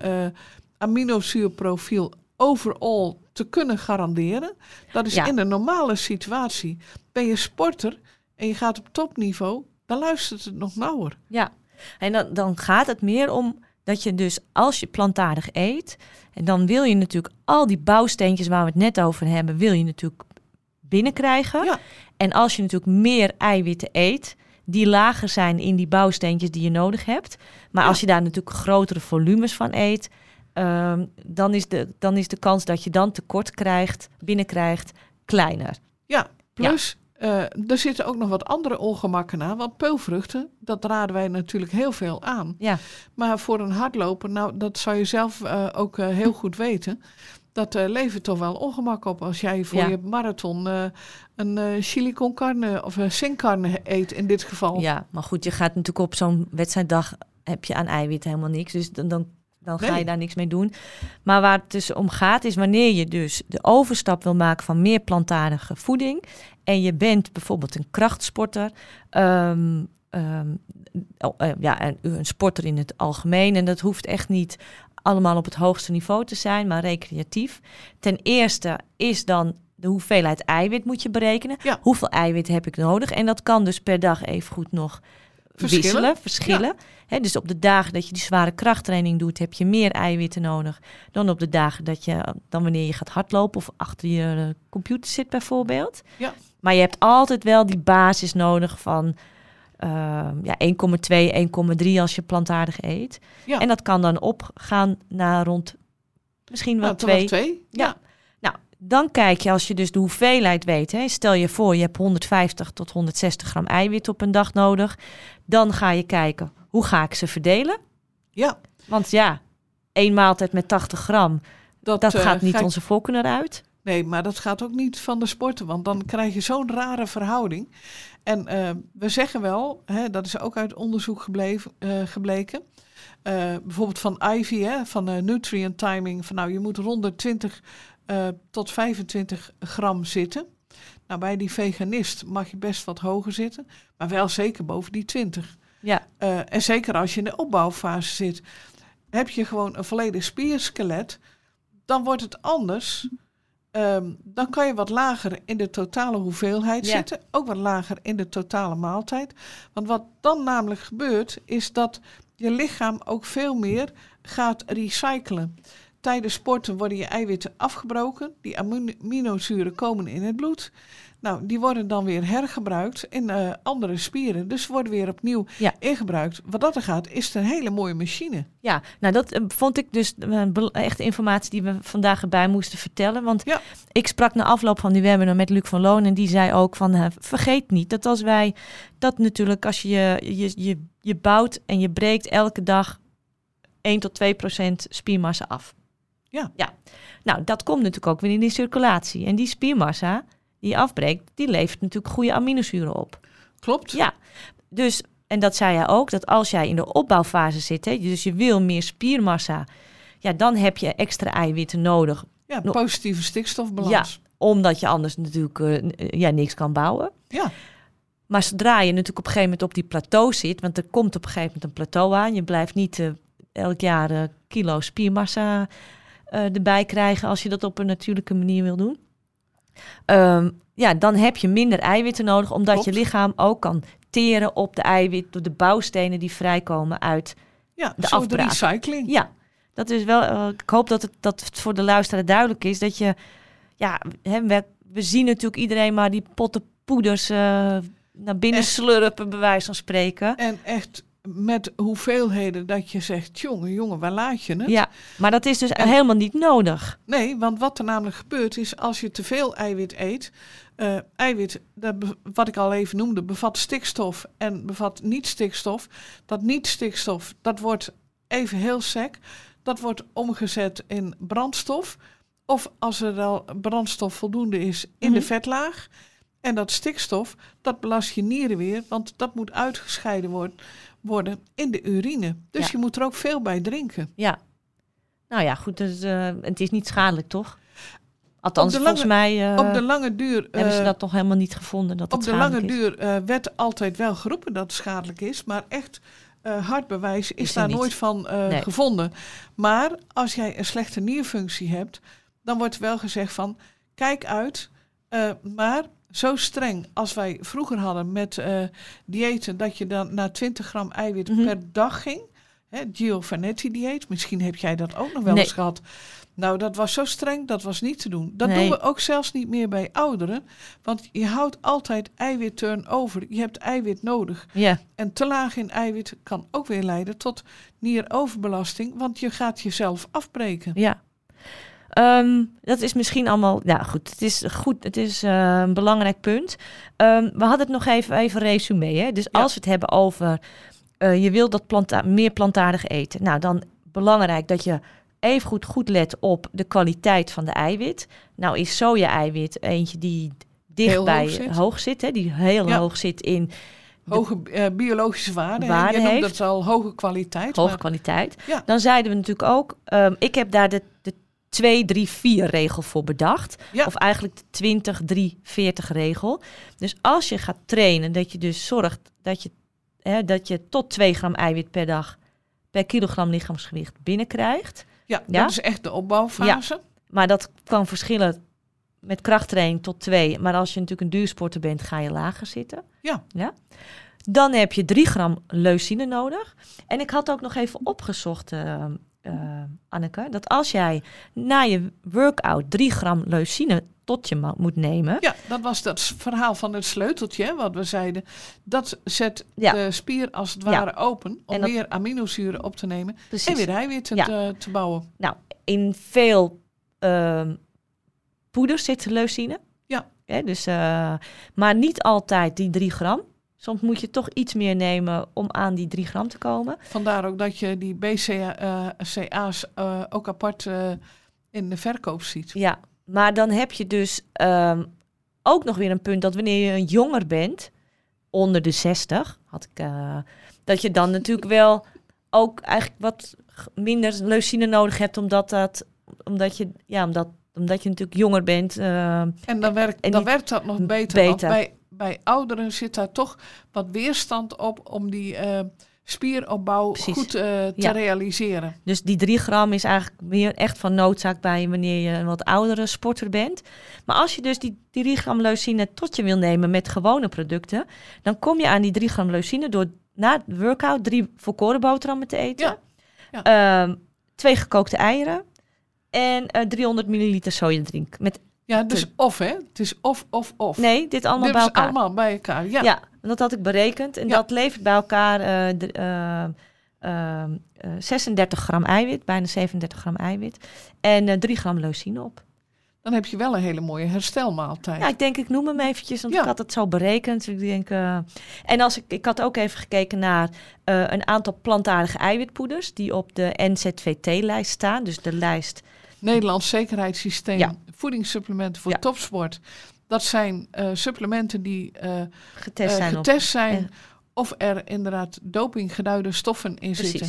aminozuurprofiel overall te kunnen garanderen. Dat is Ja. in een normale situatie. Ben je sporter en je gaat op topniveau, dan luistert het nog nauwer. Ja, en dan, dan gaat het meer om dat je dus als je plantaardig eet, en dan wil je natuurlijk al die bouwsteentjes waar we het net over hebben, wil je natuurlijk binnenkrijgen. Ja. En als je natuurlijk meer eiwitten eet, die lager zijn in die bouwsteentjes die je nodig hebt. Maar Ja. als je daar natuurlijk grotere volumes van eet, ehm, dan, is de, dan is de kans dat je dan tekort krijgt, binnenkrijgt, kleiner. Ja, plus eh, er zitten ook nog wat andere ongemakken aan. Want peulvruchten, dat raden wij natuurlijk heel veel aan. Ja, Maar voor een hardloper, nou, dat zou je zelf eh, ook eh, heel goed weten. Dat levert toch wel ongemak op als jij voor Ja. je marathon een chili con carne of een sin carne eet in dit geval. ja, maar goed, je gaat natuurlijk op zo'n wedstrijddag heb je aan eiwit helemaal niks. Dus dan, dan, dan ga Nee. je daar niks mee doen. Maar waar het dus om gaat, is wanneer je dus de overstap wil maken van meer plantaardige voeding. En je bent bijvoorbeeld een krachtsporter. ehm, ehm, oh, eh, ja, een, een sporter in het algemeen. En dat hoeft echt niet allemaal op het hoogste niveau te zijn, maar recreatief. Ten eerste is dan de hoeveelheid eiwit moet je berekenen. Ja. Hoeveel eiwit heb ik nodig? En dat kan dus per dag even goed nog Verschillen. wisselen, verschillen. Dus op de dagen dat je die zware krachttraining doet, heb je meer eiwitten nodig dan op de dagen dat je, dan wanneer je gaat hardlopen of achter je computer zit bijvoorbeeld. Ja. Maar je hebt altijd wel die basis nodig van ehm, ja, 1,2, 1,3 als je plantaardig eet. Ja. En dat kan dan opgaan naar rond misschien wel Nou, twee. twee. Ja. Nou, dan kijk je als je dus de hoeveelheid weet. Hè, stel je voor, je hebt 150 tot 160 gram eiwit op een dag nodig. Dan ga je kijken, hoe ga ik ze verdelen? ja. Want ja, één maaltijd met 80 gram, dat eh, gaat niet ga ik- onze volken eruit. Nee, maar dat gaat ook niet van de sporten, want dan krijg je zo'n rare verhouding. En eh, we zeggen wel, hè, dat is ook uit onderzoek gebleven, eh, gebleken. bijvoorbeeld van Ivy, hè, van nutrient timing, van nou je moet rond de 20 eh, tot 25 gram zitten. Nou, bij die veganist mag je best wat hoger zitten, maar wel zeker boven die 20. Ja, Eh, en zeker als je in de opbouwfase zit, heb je gewoon een volledig spierskelet, dan wordt het anders. Ehm, dan kan je wat lager in de totale hoeveelheid Ja. zitten, ook wat lager in de totale maaltijd. Want wat dan namelijk gebeurt, is dat je lichaam ook veel meer gaat recyclen. Tijdens sporten worden je eiwitten afgebroken, die amino- aminozuren komen in het bloed. Nou, die worden dan weer hergebruikt in eh, andere spieren. Dus worden weer opnieuw Ja. ingebruikt. Wat dat er gaat, is het een hele mooie machine. ja. nou dat eh, vond ik dus eh, echt informatie die we vandaag erbij moesten vertellen. Want Ja. ik sprak na afloop van die webinar met Luc van Loon en die zei ook van vergeet niet dat als wij dat natuurlijk als je je, je, je, je bouwt en je breekt elke dag 1 tot 2 procent spiermassa af. Ja. ja. Nou, dat komt natuurlijk ook weer in die circulatie. En die spiermassa die je afbreekt, die levert natuurlijk goede aminozuren op. Klopt? Ja, dus, en dat zei hij ook, dat als jij in de opbouwfase zit, hè, dus je wil meer spiermassa, ja, dan heb je extra eiwitten nodig, Ja, positieve stikstofbalans. omdat je anders natuurlijk eh, n- ja, niks kan bouwen. Ja. Maar zodra je natuurlijk op een gegeven moment op die plateau zit, want er komt op een gegeven moment een plateau aan, je blijft niet eh, elk jaar eh, kilo spiermassa eh, erbij krijgen als je dat op een natuurlijke manier wil doen. Ehm, ja, dan heb je minder eiwitten nodig, omdat Klopt. je lichaam ook kan teren op de eiwit, door de bouwstenen die vrijkomen uit. Ja, De afbraak. recycling. Ja, Dat is wel, eh, ik hoop dat het, dat het voor de luisteraar duidelijk is. Dat je, ja, hè, we, we zien natuurlijk iedereen maar die potten poeders eh, naar binnen Echt. slurpen, bij wijze van spreken. En echt met hoeveelheden dat je zegt, jongen, jongen, waar laat je het? Ja, maar dat is dus En- helemaal niet nodig. Nee, want wat er namelijk gebeurt is als je te veel eiwit eet. eh, eiwit, dat wat ik al even noemde, bevat stikstof en bevat niet-stikstof. Dat niet-stikstof, dat wordt even heel sec. Dat wordt omgezet in brandstof. Of als er al brandstof voldoende is, in de Mhm. vetlaag. En dat stikstof, dat belast je nieren weer, want dat moet uitgescheiden worden, worden in de urine. Dus Ja. je moet er ook veel bij drinken. Ja. Nou ja, goed, dus, eh, het is niet schadelijk, toch? Althans, volgens mij eh, Op de lange duur hebben ze eh, dat nog helemaal niet gevonden. Dat Op de lange is. duur werd altijd wel geroepen dat het schadelijk is, maar echt eh, hard bewijs is, Is daar niet. nooit van Nee. gevonden. Maar als jij een slechte nierfunctie hebt, dan wordt wel gezegd van kijk uit, maar zo streng als wij vroeger hadden met eh diëten, dat je dan naar 20 gram eiwit Mhm. per dag ging. Hè, Gio Vanetti dieet, misschien heb jij dat ook nog wel Nee. eens gehad. Nou, dat was zo streng, dat was niet te doen. Dat Nee. doen we ook zelfs niet meer bij ouderen. Want je houdt altijd eiwit turnover. Je hebt eiwit nodig. Ja, En te laag in eiwit kan ook weer leiden tot nieroverbelasting. Want je gaat jezelf afbreken. ja. Ehm, dat is misschien allemaal, ja goed, het is goed, het is eh, een belangrijk punt. Ehm, we hadden het nog even, even resume, hè. Dus Ja. als we het hebben over, eh, je wilt dat planta meer plantaardig eten. Nou, dan belangrijk dat je even goed, goed let op de kwaliteit van de eiwit. Nou is soja-eiwit eentje die dicht Heel bij hoog zit. hoog zit, hè, die heel Ja. hoog zit in Hoge eh, biologische waarde. Waarde Je noemt dat al hoge kwaliteit. hoge maar- kwaliteit. Ja. Dan zeiden we natuurlijk ook, ehm, ik heb daar de, de 2, 3, 4 regel voor bedacht. Ja. Of eigenlijk de 20, 3, 40 regel. Dus als je gaat trainen, dat je dus zorgt dat je, hè, dat je tot 2 gram eiwit per dag per kilogram lichaamsgewicht binnenkrijgt. ja, Ja? dat is echt de opbouwfase. Maar dat kan verschillen met krachttraining tot 2. Maar als je natuurlijk een duursporter bent, ga je lager zitten. Ja. ja? Dan heb je 3 gram leucine nodig. En ik had ook nog even opgezocht, eh, eh, Anneke, dat als jij na je workout 3 gram leucine tot je moet nemen. Ja, dat was dat verhaal van het sleuteltje, wat we zeiden. Dat zet Ja. de spier als het Ja. ware open om dat- meer aminozuren op te nemen en weer eiwitten Ja. te, te bouwen. Nou, in veel ehm poeders zit leucine. Ja. Hè, dus, eh, maar niet altijd die 3 gram. Soms moet je toch iets meer nemen om aan die 3 gram te komen. Vandaar ook dat je die BCA's eh, ook apart eh, in de verkoop ziet. Ja, maar dan heb je dus ehm, ook nog weer een punt dat wanneer je een jonger bent, onder de 60, had ik, eh, dat je dan natuurlijk wel ook eigenlijk wat minder leucine nodig hebt, omdat dat, omdat je, ja, omdat, omdat je natuurlijk jonger bent. ehm, En dan werkt, En dan werkt dat nog beter. Beter. bij, bij ouderen zit daar toch wat weerstand op om die eh, spieropbouw Precies. goed eh, te Ja. realiseren. Dus die 3 gram is eigenlijk meer echt van noodzaak bij je wanneer je een wat oudere sporter bent. Maar als je dus die 3 gram leucine tot je wil nemen met gewone producten, dan kom je aan die 3 gram leucine door na het workout drie volkoren boterhammen te eten. Ja, Ehm, twee gekookte eieren en eh, 300 milliliter sojadrink. Met, Ja, dus of hè. Het is of, of, of. nee, dit allemaal Dit bij is elkaar. allemaal bij elkaar. Ja. Ja, dat had ik berekend. En Ja. dat levert bij elkaar eh, de- eh, eh, 36 gram eiwit, bijna 37 gram eiwit. En eh 3 gram leucine op. Dan heb je wel een hele mooie herstelmaaltijd. Ja, ik denk, ik noem hem eventjes, want Ja. ik had het zo berekend. Ik denk, eh, en als ik, ik had ook even gekeken naar eh, een aantal plantaardige eiwitpoeders die op de NZVT-lijst staan. Dus de lijst, Nederlands zekerheidssysteem, Ja. voedingssupplementen voor Ja. topsport. Dat zijn eh, supplementen die eh, getest eh, zijn op. getest zijn of er inderdaad dopinggeduide stoffen in zitten.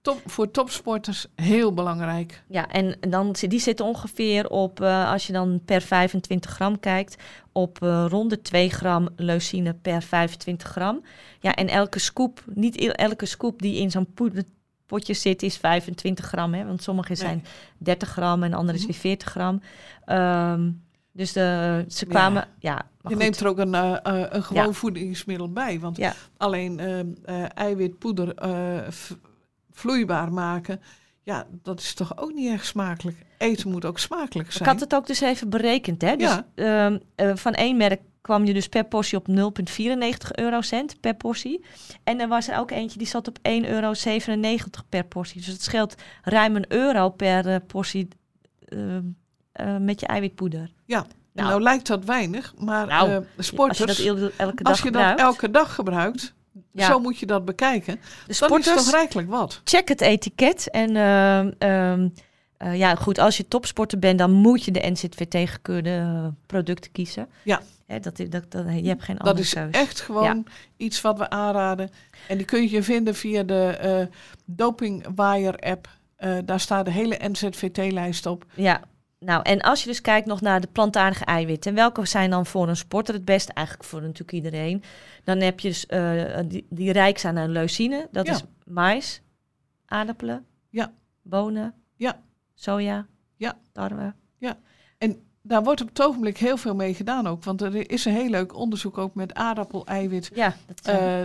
Top, voor topsporters heel belangrijk. Ja, en dan, die zitten ongeveer op, als je dan per 25 gram kijkt, op eh rond de 2 gram leucine per 25 gram. Ja, en elke scoop, niet il- elke scoop die in zo'n poederpotje zit, is 25 gram. Hè? Want sommige Nee. zijn 30 gram en andere is Mhm. weer 40 gram. Ehm, dus de, ze kwamen, ja, maar je goed. neemt er ook een, eh, eh, een gewoon Ja. voedingsmiddel bij. Want Ja. alleen eh, eiwitpoeder vloeibaar maken. Ja, dat is toch ook niet echt smakelijk. Eten moet ook smakelijk Ik zijn. had het ook dus even berekend. Hè? Dus, Ja. ehm, eh, van één merk kwam je dus per portie op 0,94 eurocent per portie. En er was er ook eentje die zat op 1,97 euro per portie. Dus het scheelt ruim een euro per eh, portie ehm, eh, met je eiwitpoeder. Ja. Nou, Nou, lijkt dat weinig, maar Nou, eh, als je sporters, dat el- elke dag als je dat gebruikt. elke dag gebruikt, Ja. zo moet je dat bekijken. de Dan is sporters, toch rijkelijk wat. check het etiket. En ehm, eh, ja, goed, als je topsporter bent, dan moet je de NZVT gekeurde eh, producten kiezen. Ja. Hè, dat, dat, dat, je hebt geen Dat andere is keus. echt gewoon iets wat we aanraden. En die kun je vinden via de app. Eh, daar staat de hele NZVT-lijst op. Ja, nou en als je dus kijkt nog naar de plantaardige eiwitten, welke zijn dan voor een sporter het beste? Eigenlijk voor natuurlijk iedereen. Dan heb je dus die, die rijk zijn aan leucine, dat Ja. is mais, aardappelen, Ja. bonen, Ja. Soja, Ja. tarwe. Daar wordt op het ogenblik heel veel mee gedaan ook. Want er is een heel leuk onderzoek ook met aardappeleiwit. Ja, dat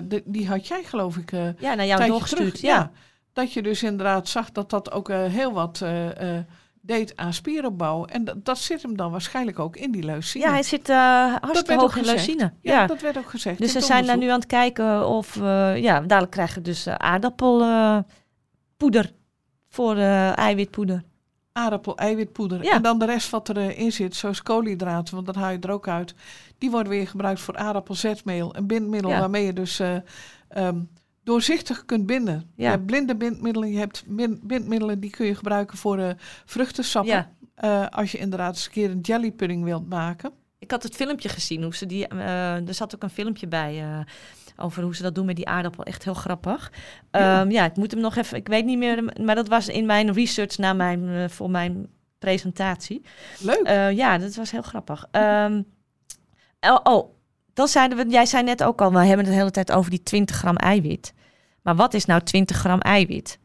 de- die had jij geloof ik eh ja, naar jou doorgestuurd. Ja. Dat je dus inderdaad zag dat dat ook heel wat deed aan spieropbouw. En dat, dat zit hem dan waarschijnlijk ook in die leucine. ja, hij zit hartstikke hoog in leucine. Ja, Ja, dat werd ook gezegd. dus ze zijn daar nu aan het kijken of, eh, ja, dadelijk krijgen we dus eh, aardappelpoeder voor eh, eiwitpoeder. Ja. En dan de rest wat erin zit, zoals koolhydraten, want dat haal je er ook uit. Die worden weer gebruikt voor aardappelzetmeel. Een bindmiddel Ja. waarmee je dus eh, ehm, doorzichtig kunt binden. Ja. Je hebt blinde bindmiddelen, je hebt bin- bindmiddelen die kun je gebruiken voor eh vruchtensappen. Eh, als je inderdaad eens een keer een jellypudding wilt maken. Ik had het filmpje gezien, hoe ze die, er zat ook een filmpje bij over hoe ze dat doen met die aardappel. Echt heel grappig. Ja. Ja. ja, ik moet hem nog even, ik weet niet meer, maar dat was in mijn research naar mijn, eh, voor mijn presentatie. Leuk. Eh, ja, dat was heel grappig. Ehm, oh, oh, dan zeiden we, jij zei net ook al, we hebben het de hele tijd over die 20 gram eiwit. Maar wat is nou 20 gram eiwit?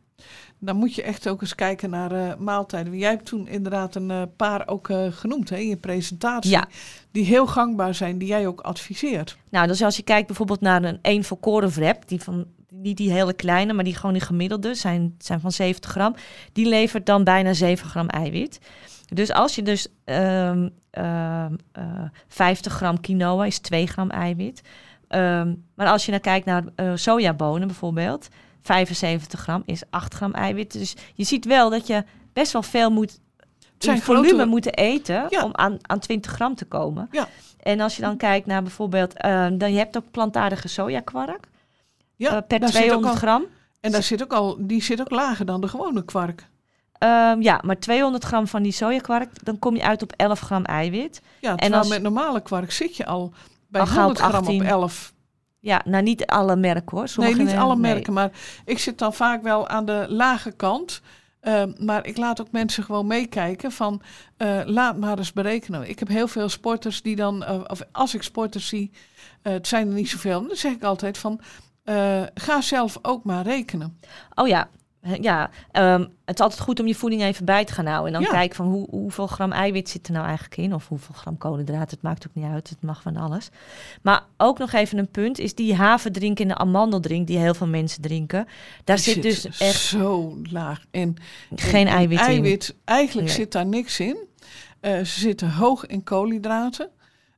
Dan moet je echt ook eens kijken naar eh, maaltijden. Jij hebt toen inderdaad een eh, paar ook eh, genoemd hè, in je presentatie. Ja. Die heel gangbaar zijn, die jij ook adviseert. Nou, dus als je kijkt bijvoorbeeld naar een 1 volkoren wrap, die van niet die hele kleine, maar die gewoon die gemiddelde zijn, zijn van 70 gram, die levert dan bijna 7 gram eiwit. Dus als je dus ehm, ehm, eh, 50 gram quinoa is 2 gram eiwit. Ehm, maar als je naar kijkt naar sojabonen bijvoorbeeld, 75 gram is 8 gram eiwit. Dus je ziet wel dat je best wel veel moet zijn volume grote- moeten eten Ja. om aan, aan 20 gram te komen. Ja. En als je dan kijkt naar bijvoorbeeld, eh, dan je hebt ook plantaardige sojakwark Ja, eh, per daar zit ook 200 al- gram. En daar zit ook al, die zit ook lager dan de gewone kwark. Ehm, ja, maar 200 gram van die sojakwark, dan kom je uit op 11 gram eiwit. Ja, terwijl als- met normale kwark zit je al bij Al gauw op 100 gram 18. op 11. Ja, nou niet alle merken hoor. Sommige nee, niet alle nee. merken, maar ik zit dan vaak wel aan de lage kant. Ehm, maar ik laat ook mensen gewoon meekijken van eh, laat maar eens berekenen. Ik heb heel veel sporters die dan, eh, of als ik sporters zie, eh, het zijn er niet zoveel, dan zeg ik altijd van ga zelf ook maar rekenen. Oh ja, ja. ehm, het is altijd goed om je voeding even bij te gaan houden. En dan Ja. kijken van hoe, hoeveel gram eiwit zit er nou eigenlijk in. Of hoeveel gram koolhydraten. Het maakt ook niet uit. Het mag van alles. Maar ook nog even een punt is die haverdrink en de amandeldrink die heel veel mensen drinken. Daar zit dus echt zo laag in. geen in eiwit in. eiwit, eigenlijk Nee. zit daar niks in. Eh, ze zitten hoog in koolhydraten.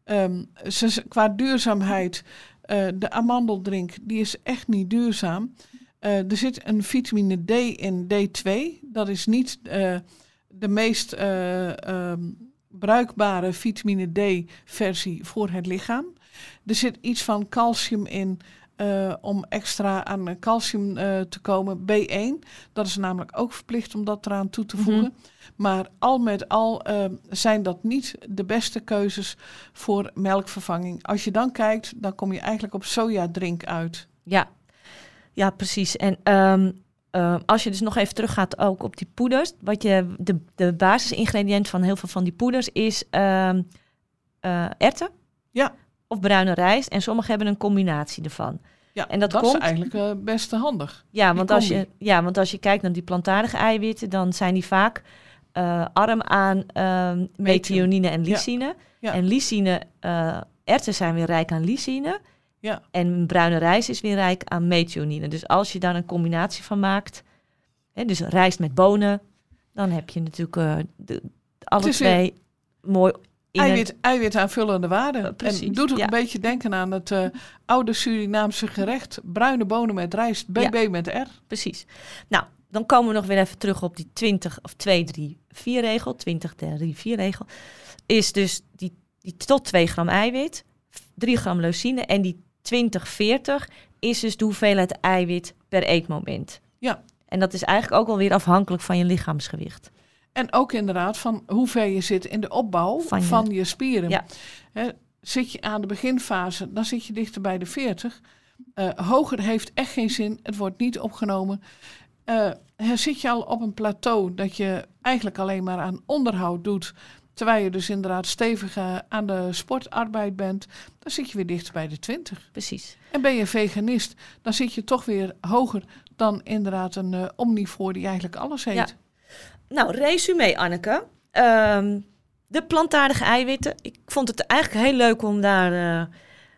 Ehm, ze, qua duurzaamheid, eh, de amandeldrink, die is echt niet duurzaam. Eh, er zit een vitamine D in D2. Dat is niet eh, de meest eh, ehm, bruikbare vitamine D-versie voor het lichaam. Er zit iets van calcium in om extra aan calcium te komen. B1, dat is namelijk ook verplicht om dat eraan toe te voegen. Mhm. Maar al met al eh, zijn dat niet de beste keuzes voor melkvervanging. Als je dan kijkt, dan kom je eigenlijk op sojadrink uit. Ja, ja precies. En ehm, eh, als je dus nog even teruggaat ook op die poeders. Wat je, de, de basisingrediënt van heel veel van die poeders is ehm eh, erwten. Ja. Of bruine rijst. En sommigen hebben een combinatie ervan. Ja, En dat is komt- eigenlijk eh, best handig. Ja want, als je, ja, want als je kijkt naar die plantaardige eiwitten, dan zijn die vaak eh, arm aan ehm methionine en lysine. Ja. En lysine, erwten zijn weer rijk aan lysine. Ja. En bruine rijst is weer rijk aan methionine. Dus als je daar een combinatie van maakt, Hè, dus rijst met bonen. Dan heb je natuurlijk eh, de, alle twee mooi in een- Eiwit, eiwit aanvullende waarde. Precies, en doet ook ja. een beetje denken aan het eh, oude Surinaamse gerecht. Bruine bonen met rijst, BB met R. Precies. Nou, dan komen we nog weer even terug op die 20 of 2, 3, 4 regel. 20, 3, 4 regel. Is dus die, die tot 2 gram eiwit, 3 gram leucine. En die 20, 40 is dus de hoeveelheid eiwit per eetmoment. Ja. En dat is eigenlijk ook wel weer afhankelijk van je lichaamsgewicht. En ook inderdaad van hoe ver je zit in de opbouw Van van je- spieren. Ja. Zit je aan de beginfase, dan zit je dichter bij de 40. Eh, hoger heeft echt geen zin. Het wordt niet opgenomen. Hè, zit je al op een plateau dat je eigenlijk alleen maar aan onderhoud doet. Terwijl je dus inderdaad stevig eh, aan de sportarbeid bent. Dan zit je weer dichter bij de 20. Precies. En ben je veganist, dan zit je toch weer hoger dan inderdaad een eh omnivoor die eigenlijk alles heet. Ja. Nou, resume Anneke. Ehm, de plantaardige eiwitten. Ik vond het eigenlijk heel leuk om daar eh,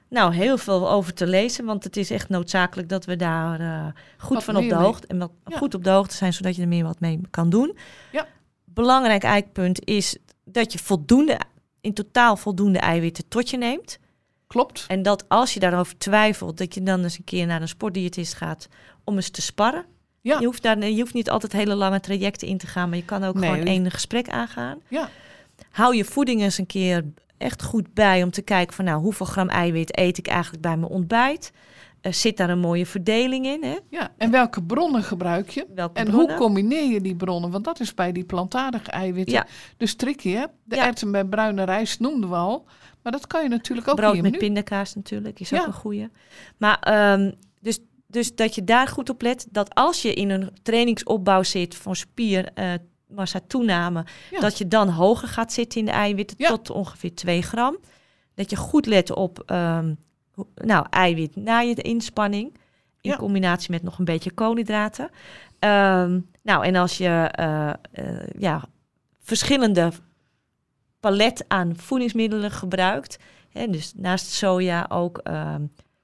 nou, heel veel over te lezen. Want het is echt noodzakelijk dat we daar goed Wat van op de hoogte en Ja. goed op de hoogte zijn, zodat je er meer wat mee kan doen. Ja. Belangrijk eikpunt is dat je voldoende, in totaal voldoende eiwitten tot je neemt. Klopt. En dat als je daarover twijfelt, dat je dan eens een keer naar een sportdiëtist gaat om eens te sparren. Ja. Je, hoeft daar, je hoeft niet altijd hele lange trajecten in te gaan, maar je kan ook Nee, gewoon één gesprek aangaan. Ja. Hou je voeding eens een keer echt goed bij om te kijken van nou, hoeveel gram eiwit eet ik eigenlijk bij mijn ontbijt? Eh, zit daar een mooie verdeling in? Hè? Ja, en welke bronnen gebruik je? Welke En bronnen? hoe combineer je die bronnen? Want dat is bij die plantaardige eiwitten Ja. dus tricky, hè? De Ja. erwten met bruine rijst noemden we al. Maar dat kan je natuurlijk ook Brood met menu. pindakaas natuurlijk, is ook een goeie. Maar ehm, dus, dus dat je daar goed op let, dat als je in een trainingsopbouw zit van spier, eh, massa toename, Ja. dat je dan hoger gaat zitten in de eiwitten Ja. tot ongeveer 2 gram. Dat je goed let op ehm, nou, eiwit na je inspanning, in Ja. combinatie met nog een beetje koolhydraten. Ehm, nou, en als je eh, eh, ja, verschillende palet aan voedingsmiddelen gebruikt, hè, dus naast soja ook ehm,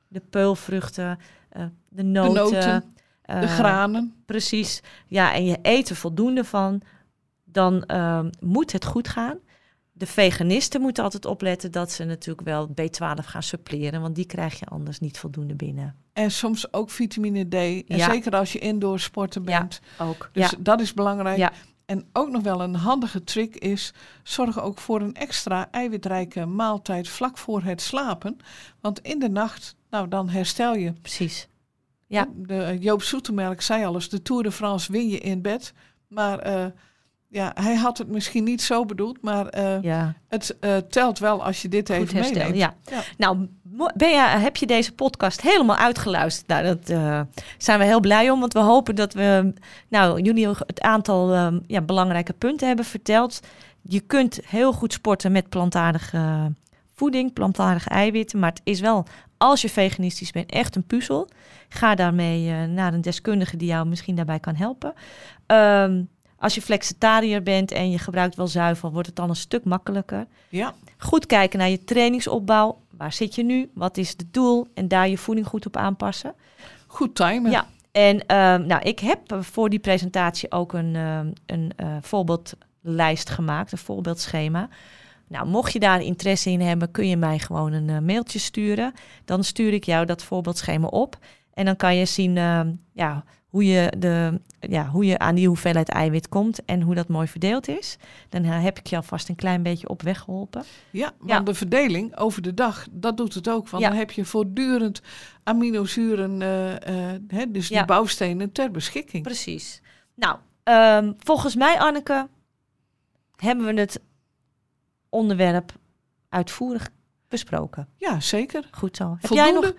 de peulvruchten, eh, de noten, noten, De eh, granen. Precies. Ja, en je eet er voldoende van, dan ehm, moet het goed gaan. De veganisten moeten altijd opletten dat ze natuurlijk wel B12 gaan suppleren, want die krijg je anders niet voldoende binnen. En soms ook vitamine D. En Ja. zeker als je indoor sporten Ja. bent. Ook. Dus ja, dat is belangrijk. Ja. En ook nog wel een handige trick is... zorg ook voor een extra eiwitrijke maaltijd vlak voor het slapen. Want in de nacht, nou dan herstel je. precies. Ja. De, Joop Zoetemelk zei al eens, de Tour de France win je in bed. Maar eh, ja, hij had het misschien niet zo bedoeld. Maar eh, Ja, het eh, telt wel als je dit goed even herstel. meeneemt. Ja. Ja. Nou, ben je, heb je deze podcast helemaal uitgeluisterd? Nou, dat eh, zijn we heel blij om, want we hopen dat we nou, jullie het aantal ehm, ja, belangrijke punten hebben verteld. Je kunt heel goed sporten met plantaardige voeding, plantaardige eiwitten, maar het is wel, als je veganistisch bent, echt een puzzel. Ga daarmee naar een deskundige die jou misschien daarbij kan helpen. Ehm, als je flexitariër bent en je gebruikt wel zuivel, wordt het dan een stuk makkelijker. Ja, Goed kijken naar je trainingsopbouw. Waar zit je nu? Wat is het doel? En daar je voeding goed op aanpassen. goed timen. Ja. En ehm, nou, ik heb voor die presentatie ook een, ehm, een eh, voorbeeldlijst gemaakt, een voorbeeldschema. Nou, mocht je daar interesse in hebben, kun je mij gewoon een eh, mailtje sturen. Dan stuur ik jou dat voorbeeldschema op. En dan kan je zien ehm, ja, hoe, je de, ja, hoe je aan die hoeveelheid eiwit komt en hoe dat mooi verdeeld is. Dan eh, heb ik je alvast een klein beetje op weg geholpen. Ja, want Ja. de verdeling over de dag, dat doet het ook. Want Ja. dan heb je voortdurend aminozuren, eh, eh, hè, dus die Ja. bouwstenen ter beschikking. Precies. Nou, ehm, volgens mij, Anneke, hebben we het onderwerp uitvoerig besproken. Ja, zeker. Goed zo. Heb jij nog?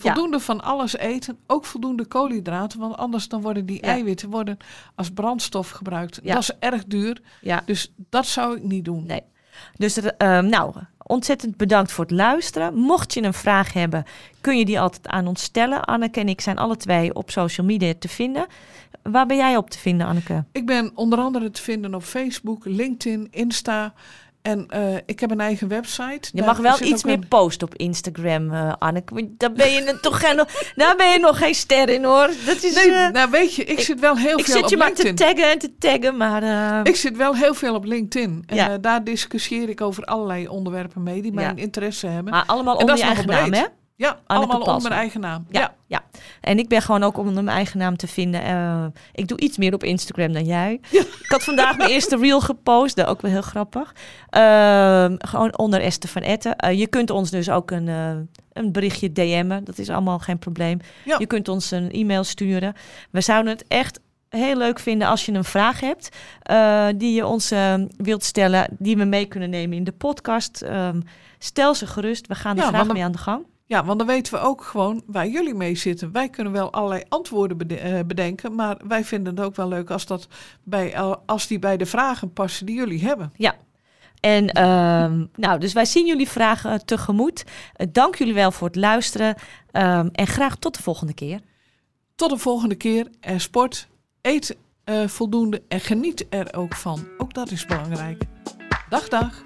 Voldoende van alles eten, ook voldoende koolhydraten, want anders dan worden die Ja. eiwitten worden als brandstof gebruikt. Ja. Dat is erg duur, Ja. dus dat zou ik niet doen. Nee. Dus er, ehm, nou, ontzettend bedankt voor het luisteren. Mocht je een vraag hebben, kun je die altijd aan ons stellen. Anneke en ik zijn alle twee op social media te vinden. Waar ben jij op te vinden, Anneke? Ik ben onder andere te vinden op Facebook, LinkedIn, Insta En eh, ik heb een eigen website. Je mag wel iets meer een- posten op Instagram, eh Anneke. Daar ben je toch geen, daar ben je nog geen ster in hoor. Dat is, Nee, eh, nou weet je, ik, zit wel heel ik veel zit op je maar te LinkedIn. taggen en te taggen, maar... Ik zit wel heel veel op LinkedIn. En Ja. daar discussieer ik over allerlei onderwerpen mee die mijn Ja. interesse hebben. maar allemaal onder je eigen naam, hè? Ja, allemaal onder mijn eigen naam. Ja, Ja. ja. En ik ben gewoon ook onder mijn eigen naam te vinden. Eh, ik doe iets meer op Instagram dan jij. Ja. Ik had vandaag mijn eerste reel gepost. Dat ook wel heel grappig. Ehm, gewoon onder Esther van Etten. Eh, je kunt ons dus ook een, eh, een berichtje DM'en. Dat is allemaal geen probleem. Ja. Je kunt ons een e-mail sturen. We zouden het echt heel leuk vinden als je een vraag hebt die je ons wilt stellen, die we mee kunnen nemen in de podcast. Ehm, stel ze gerust. We gaan er Ja, graag mee aan de gang. Ja, want dan weten we ook gewoon waar jullie mee zitten. Wij kunnen wel allerlei antwoorden eh, bedenken, maar wij vinden het ook wel leuk als, dat bij, als die bij de vragen passen die jullie hebben. En ehm, nou, dus wij zien jullie vragen eh, tegemoet. Eh, dank jullie wel voor het luisteren. Ehm, en graag tot de volgende keer. Tot de volgende keer. En sport, eet voldoende en geniet er ook van. Ook dat is belangrijk. Dag, dag.